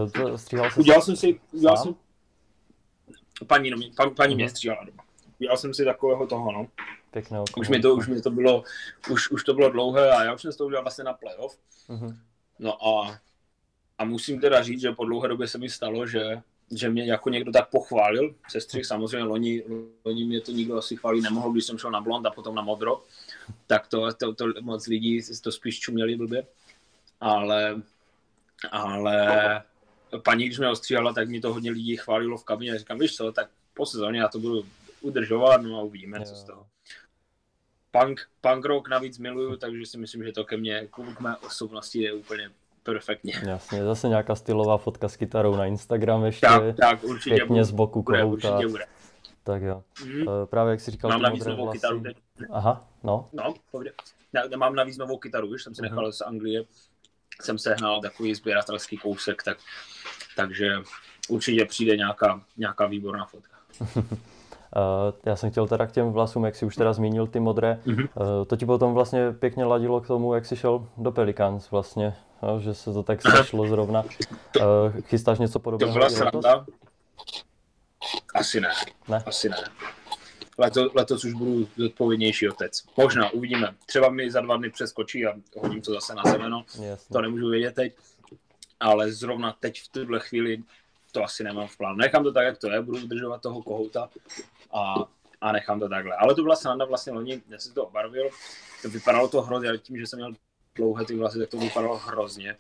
Uh, to stříhal jsem udělal jsem si, udělal jsem, paní, no, pan, paní uh-huh. mě stříhala doma. Udělal jsem si takového toho, no. Pěkného už mi to, už mi to bylo, už, už to bylo dlouhé a já už jsem to udělal vlastně na playoff. Uh-huh. No a, a musím teda říct, že po dlouhé době se mi stalo, že že mě jako někdo tak pochválil, sestřih, samozřejmě loni, loni mě to nikdo asi chválí nemohl, když jsem šel na blond a potom na modro, tak to, to, to moc lidí to spíš čuměli blbě, ale, ale paní, když mě ostříhala, tak mi to hodně lidí chválilo v kabině, říkám, víš co, tak po sezóně já to budu udržovat, no a uvidíme, co z toho. Punk, punk rock navíc miluju, takže si myslím, že to ke mně, k mé osobnosti je úplně perfektně. Jasně, zase nějaká stylová fotka s kytarou na Instagram ještě. Tak, tak, určitě. Pěkně bude, z boku bude, určitě bude. Tak jo. Mm. Právě jak jsi říkal, Mám navíc novou vlasy. kytaru teď. Aha, no. No, povědě. Já mám navíc novou kytaru, víš, jsem si mhm. nechal z Anglie, jsem sehnal takový sběratelský kousek, tak, takže určitě přijde nějaká, nějaká výborná fotka. Uh, já jsem chtěl teda k těm vlasům, jak jsi už teda zmínil ty modré, mm-hmm. to ti potom vlastně pěkně ladilo k tomu, jak jsi šel do Pelicans vlastně, že se to tak sešlo zrovna. Chystáš něco podobného? To byla sranda. Asi ne. ne. Asi ne. Leto, letos už budu zodpovědnější otec. Možná, uvidíme. Třeba mi za dva dny přeskočí a hodím to zase na zemeno. Jasně. To nemůžu vědět teď. Ale zrovna teď v tuhle chvíli to asi nemám v plánu. Nechám to tak, jak to je, budu udržovat toho kohouta a, a nechám to takhle. Ale to byla sranda vlastně loni, já jsem to obarvil, to vypadalo to hrozně, tím, že jsem měl dlouhé ty vlasy, tak to vypadalo hrozně.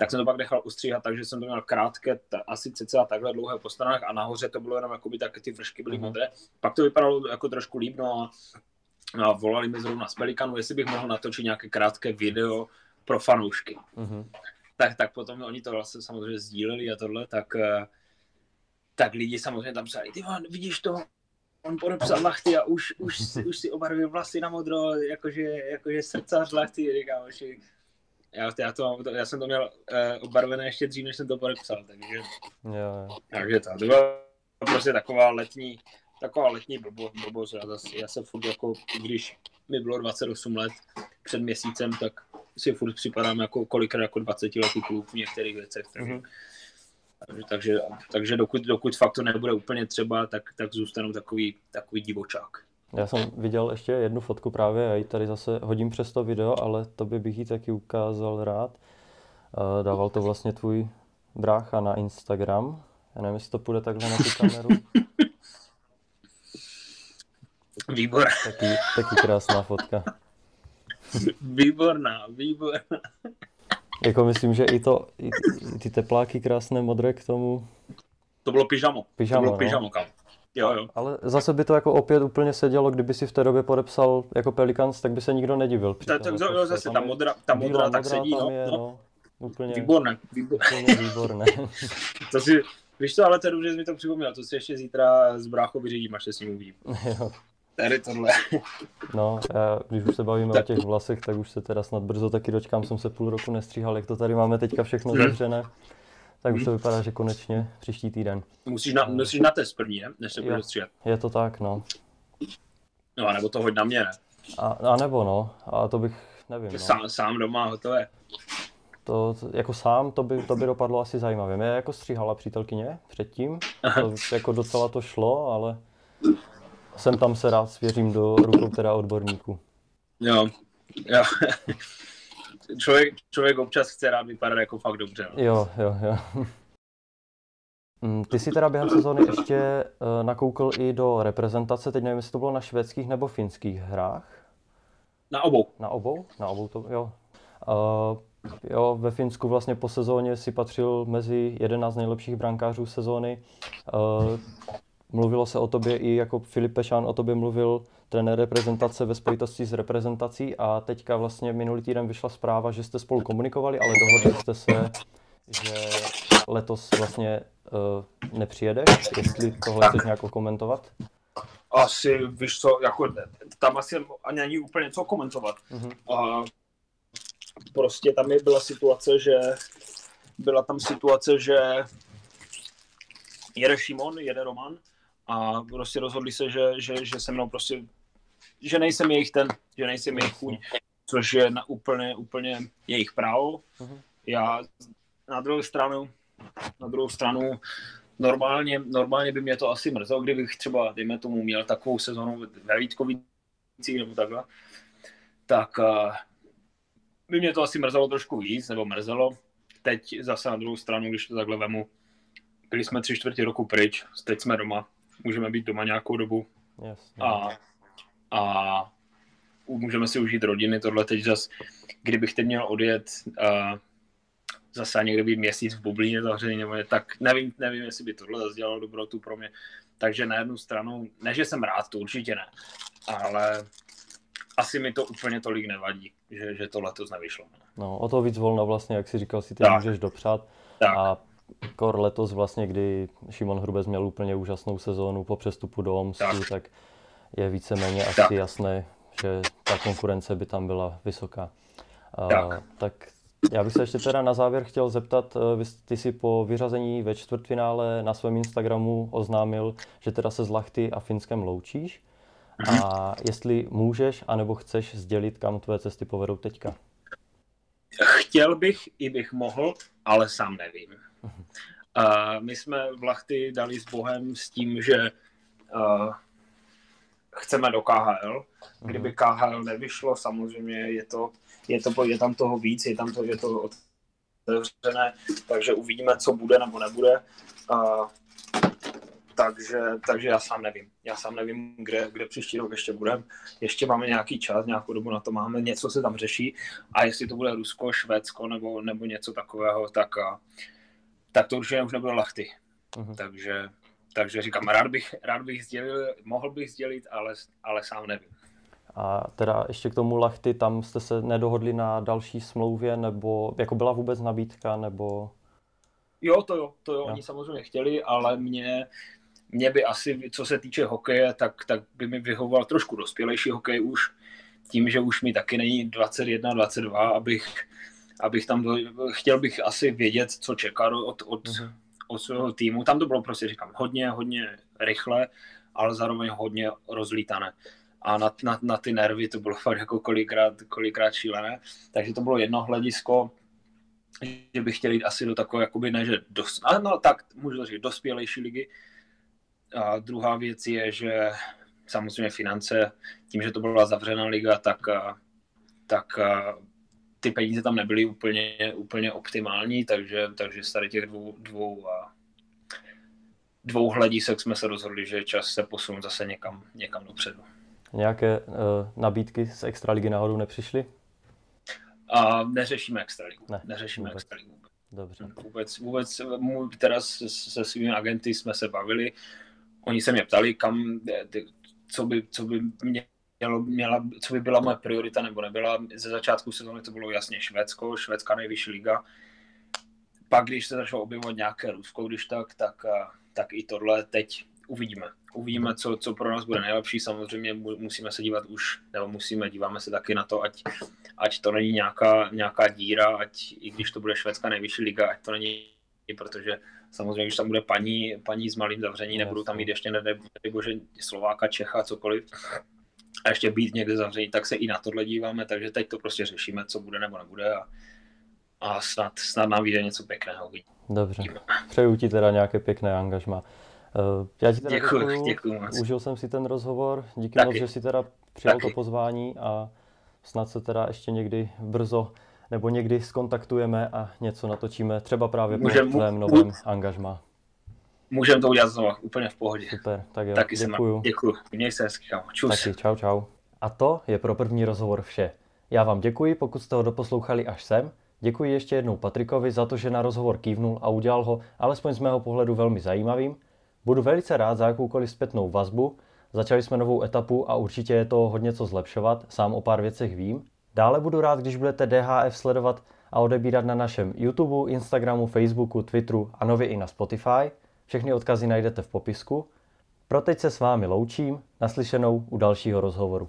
Tak jsem to pak nechal ustříhat, takže jsem to měl krátké, ta, asi cca takhle dlouhé po stranách a nahoře to bylo jenom jakoby tak, ty vršky byly mm-hmm. modré. Pak to vypadalo jako trošku líp, no a, a volali mi zrovna z Pelikanu, jestli bych mohl natočit nějaké krátké video pro fanoušky. Mm-hmm. Tak, tak potom oni to vlastně samozřejmě sdíleli a tohle, tak uh, tak lidi samozřejmě tam psali, ty man, vidíš to, on podepsal lachty a už, už, už si obarvil vlasy na modro, jakože, jakože srdcař lachty, říkám, že já, já, to, já jsem to měl uh, obarvené ještě dřív, než jsem to podepsal, takže, jo, jo. takže to, to byla prostě taková letní, taková letní blbo, blbost, já, zase, já se furt jako, když mi bylo 28 let před měsícem, tak si furt připadám jako kolikrát jako 20 letý kluk v některých věcech, takže, mm-hmm takže, takže, takže dokud, dokud fakt to nebude úplně třeba, tak, tak zůstanou takový, takový divočák. Já jsem viděl ještě jednu fotku právě, já ji tady zase hodím přes to video, ale to by bych ji taky ukázal rád. Dával to vlastně tvůj brácha na Instagram. Já nevím, jestli to půjde takhle na tu kameru. Výbor. Taky, taky krásná fotka. Výborná, výborná. Jako myslím, že i to, i ty tepláky krásné modré k tomu. To bylo pyžamo. pyžamo to bylo no. pyžamo, kam. Jo, jo. Ale zase by to jako opět úplně sedělo, kdyby si v té době podepsal jako Pelicans, tak by se nikdo nedivil. Ta, tak jako, zase ta modra, ta modrá, tak sedí, no, je, no. no. Úplně, výborné. výborné. Úplně výborné. to si, víš co, ale to je dobře, že mi to připomněl, to si ještě zítra z bráchou vyřídím, až se s ním uvidím. jo. tady tohle. No, já, když už se bavíme tak. o těch vlasech, tak už se teda snad brzo taky dočkám, jsem se půl roku nestříhal, jak to tady máme teďka všechno hmm. zavřené. Tak už to vypadá, že konečně příští týden. Musíš na, musíš na test první, ne? než se budeš stříhat. Je to tak, no. No a nebo to hoď na mě, ne? A, a nebo no, a to bych, nevím. No. Sám, sám doma, hotové. To, jako sám, to by, to by dopadlo asi zajímavě. Mě jako stříhala přítelkyně předtím, to, jako docela to šlo, ale jsem tam se rád svěřím do rukou teda odborníků. Jo, jo. Člověk, člověk občas chce rád vypadat jako fakt dobře. No. Jo, jo, jo. Mm, ty jsi teda během sezóny ještě uh, nakoukl i do reprezentace, teď nevím, jestli to bylo na švédských nebo finských hrách. Na obou. Na obou? Na obou to, jo. Uh, jo, ve Finsku vlastně po sezóně si patřil mezi 11 nejlepších brankářů sezóny. Uh, mluvilo se o tobě i jako Filip Pešán o tobě mluvil trenér reprezentace ve spojitosti s reprezentací a teďka vlastně minulý týden vyšla zpráva, že jste spolu komunikovali, ale dohodli jste se, že letos vlastně uh, nepřijedeš, jestli tohle chceš nějak komentovat? Asi, víš co, jako tam asi ani není úplně co komentovat. Mm-hmm. A prostě tam je byla situace, že byla tam situace, že jede Šimon, jede Roman a prostě rozhodli se, že, že, že se mnou prostě, že nejsem jejich ten, že nejsem jejich chuť, což je na úplně, úplně jejich právo. Mhm. Já na druhou stranu, na druhou stranu normálně, normálně by mě to asi mrzelo, kdybych třeba, dejme tomu, měl takovou sezonu ve Vítkovicích nebo takhle, tak uh, by mě to asi mrzelo trošku víc, nebo mrzelo. Teď zase na druhou stranu, když to takhle vemu, byli jsme tři čtvrtě roku pryč, teď jsme doma, můžeme být doma nějakou dobu Jasně. a, a můžeme si užít rodiny, tohle teď zase, kdybych teď měl odjet uh, zase někde být měsíc v bublině zavřený, nebo je, tak nevím, nevím, jestli by tohle zase dělalo dobrotu pro mě. Takže na jednu stranu, ne, že jsem rád, to určitě ne, ale asi mi to úplně tolik nevadí, že, že to letos nevyšlo. No, o to víc volna vlastně, jak si říkal, si ty tak. můžeš dopřát. Tak. A kor letos vlastně, kdy Šimon Hrubec měl úplně úžasnou sezónu po přestupu do Omsku, tak, tak je víceméně asi tak. jasné, že ta konkurence by tam byla vysoká. Tak. Uh, tak já bych se ještě teda na závěr chtěl zeptat, eh, ty si po vyřazení ve čtvrtfinále na svém Instagramu oznámil, že teda se z Lachty a Finskem loučíš. A jestli můžeš, anebo chceš sdělit, kam tvoje cesty povedou teďka? Chtěl bych, i bych mohl, ale sám nevím. Uh, my jsme v Lachty dali s Bohem s tím, že uh, chceme do KHL. Kdyby mhm. KHL nevyšlo, samozřejmě je to, je, to, je tam toho víc, je tam to, je to otevřené, takže uvidíme, co bude nebo nebude. Uh, takže, takže já sám nevím. Já sám nevím, kde, kde příští rok ještě budeme. Ještě máme nějaký čas, nějakou dobu na to máme, něco se tam řeší a jestli to bude Rusko, Švédsko nebo, nebo něco takového, tak, tak to určitě už nebude lachty. Uh-huh. Takže, takže říkám, rád bych, rád bych sdělil, mohl bych sdělit, ale, ale sám nevím. A teda ještě k tomu Lachty, tam jste se nedohodli na další smlouvě, nebo jako byla vůbec nabídka, nebo... Jo, to jo, to jo, jo. oni samozřejmě chtěli, ale mě, mě by asi, co se týče hokeje, tak, tak by mi vyhovoval trošku dospělejší hokej už, tím, že už mi taky není 21, 22, abych, abych tam, do, chtěl bych asi vědět, co čekat od, od, uh-huh. Od svého týmu. Tam to bylo prostě, říkám, hodně, hodně rychle, ale zároveň hodně rozlítané. A na, na, na ty nervy to bylo fakt jako kolikrát, kolikrát šílené. Takže to bylo jedno hledisko, že bych chtěl jít asi do takové, jakoby ne, že dos, no tak můžu to říct, dospělejší ligy, a druhá věc je, že samozřejmě finance, tím, že to byla zavřená liga, tak, tak ty peníze tam nebyly úplně, úplně optimální, takže, takže z tady těch dvou, dvou, dvou hledisek jsme se rozhodli, že je čas se posunout zase někam, někam dopředu. Nějaké uh, nabídky z Extraligy náhodou nepřišly? A neřešíme Extraligu. Ne, Neřešíme vůbec. Extraligu. Dobře. Vůbec, vůbec teda se, se svými agenty jsme se bavili, oni se mě ptali, kam, co by, co by mělo, měla, co by byla moje priorita nebo nebyla. Ze začátku sezóny to bylo jasně Švédsko, švédská nejvyšší liga. Pak, když se začalo objevovat nějaké Rusko, když tak, tak, tak i tohle teď uvidíme. Uvidíme, co, co pro nás bude nejlepší. Samozřejmě musíme se dívat už, nebo musíme, díváme se taky na to, ať, ať to není nějaká, nějaká díra, ať i když to bude švédská nejvyšší liga, ať to není, protože samozřejmě, když tam bude paní, paní s malým zavření, nebudou tam mít ještě, nebo že Slováka, Čecha, cokoliv, a ještě být někde zavření, tak se i na tohle díváme, takže teď to prostě řešíme, co bude nebo nebude a, a snad, snad nám vyjde něco pěkného. Dobře, přeju ti teda nějaké pěkné angažma. Eh, já ti teda děkuji, děkuji, děkuji moc. Užil jsem si ten rozhovor, díky Taky. moc, že jsi teda přijal Taky. to pozvání a snad se teda ještě někdy brzo nebo někdy skontaktujeme a něco natočíme, třeba právě po tvém novém angažmá. Můžeme to udělat znovu, úplně v pohodě. Super, tak jo, Taky děkuju. děkuju, měj se hezky, kámo. Čus. Taky, čau, čau. A to je pro první rozhovor vše. Já vám děkuji, pokud jste ho doposlouchali až sem. Děkuji ještě jednou Patrikovi za to, že na rozhovor kývnul a udělal ho, alespoň z mého pohledu, velmi zajímavým. Budu velice rád za jakoukoliv zpětnou vazbu. Začali jsme novou etapu a určitě je to hodně co zlepšovat, sám o pár věcech vím. Dále budu rád, když budete DHF sledovat a odebírat na našem YouTube, Instagramu, Facebooku, Twitteru a nově i na Spotify. Všechny odkazy najdete v popisku. Pro teď se s vámi loučím, naslyšenou u dalšího rozhovoru.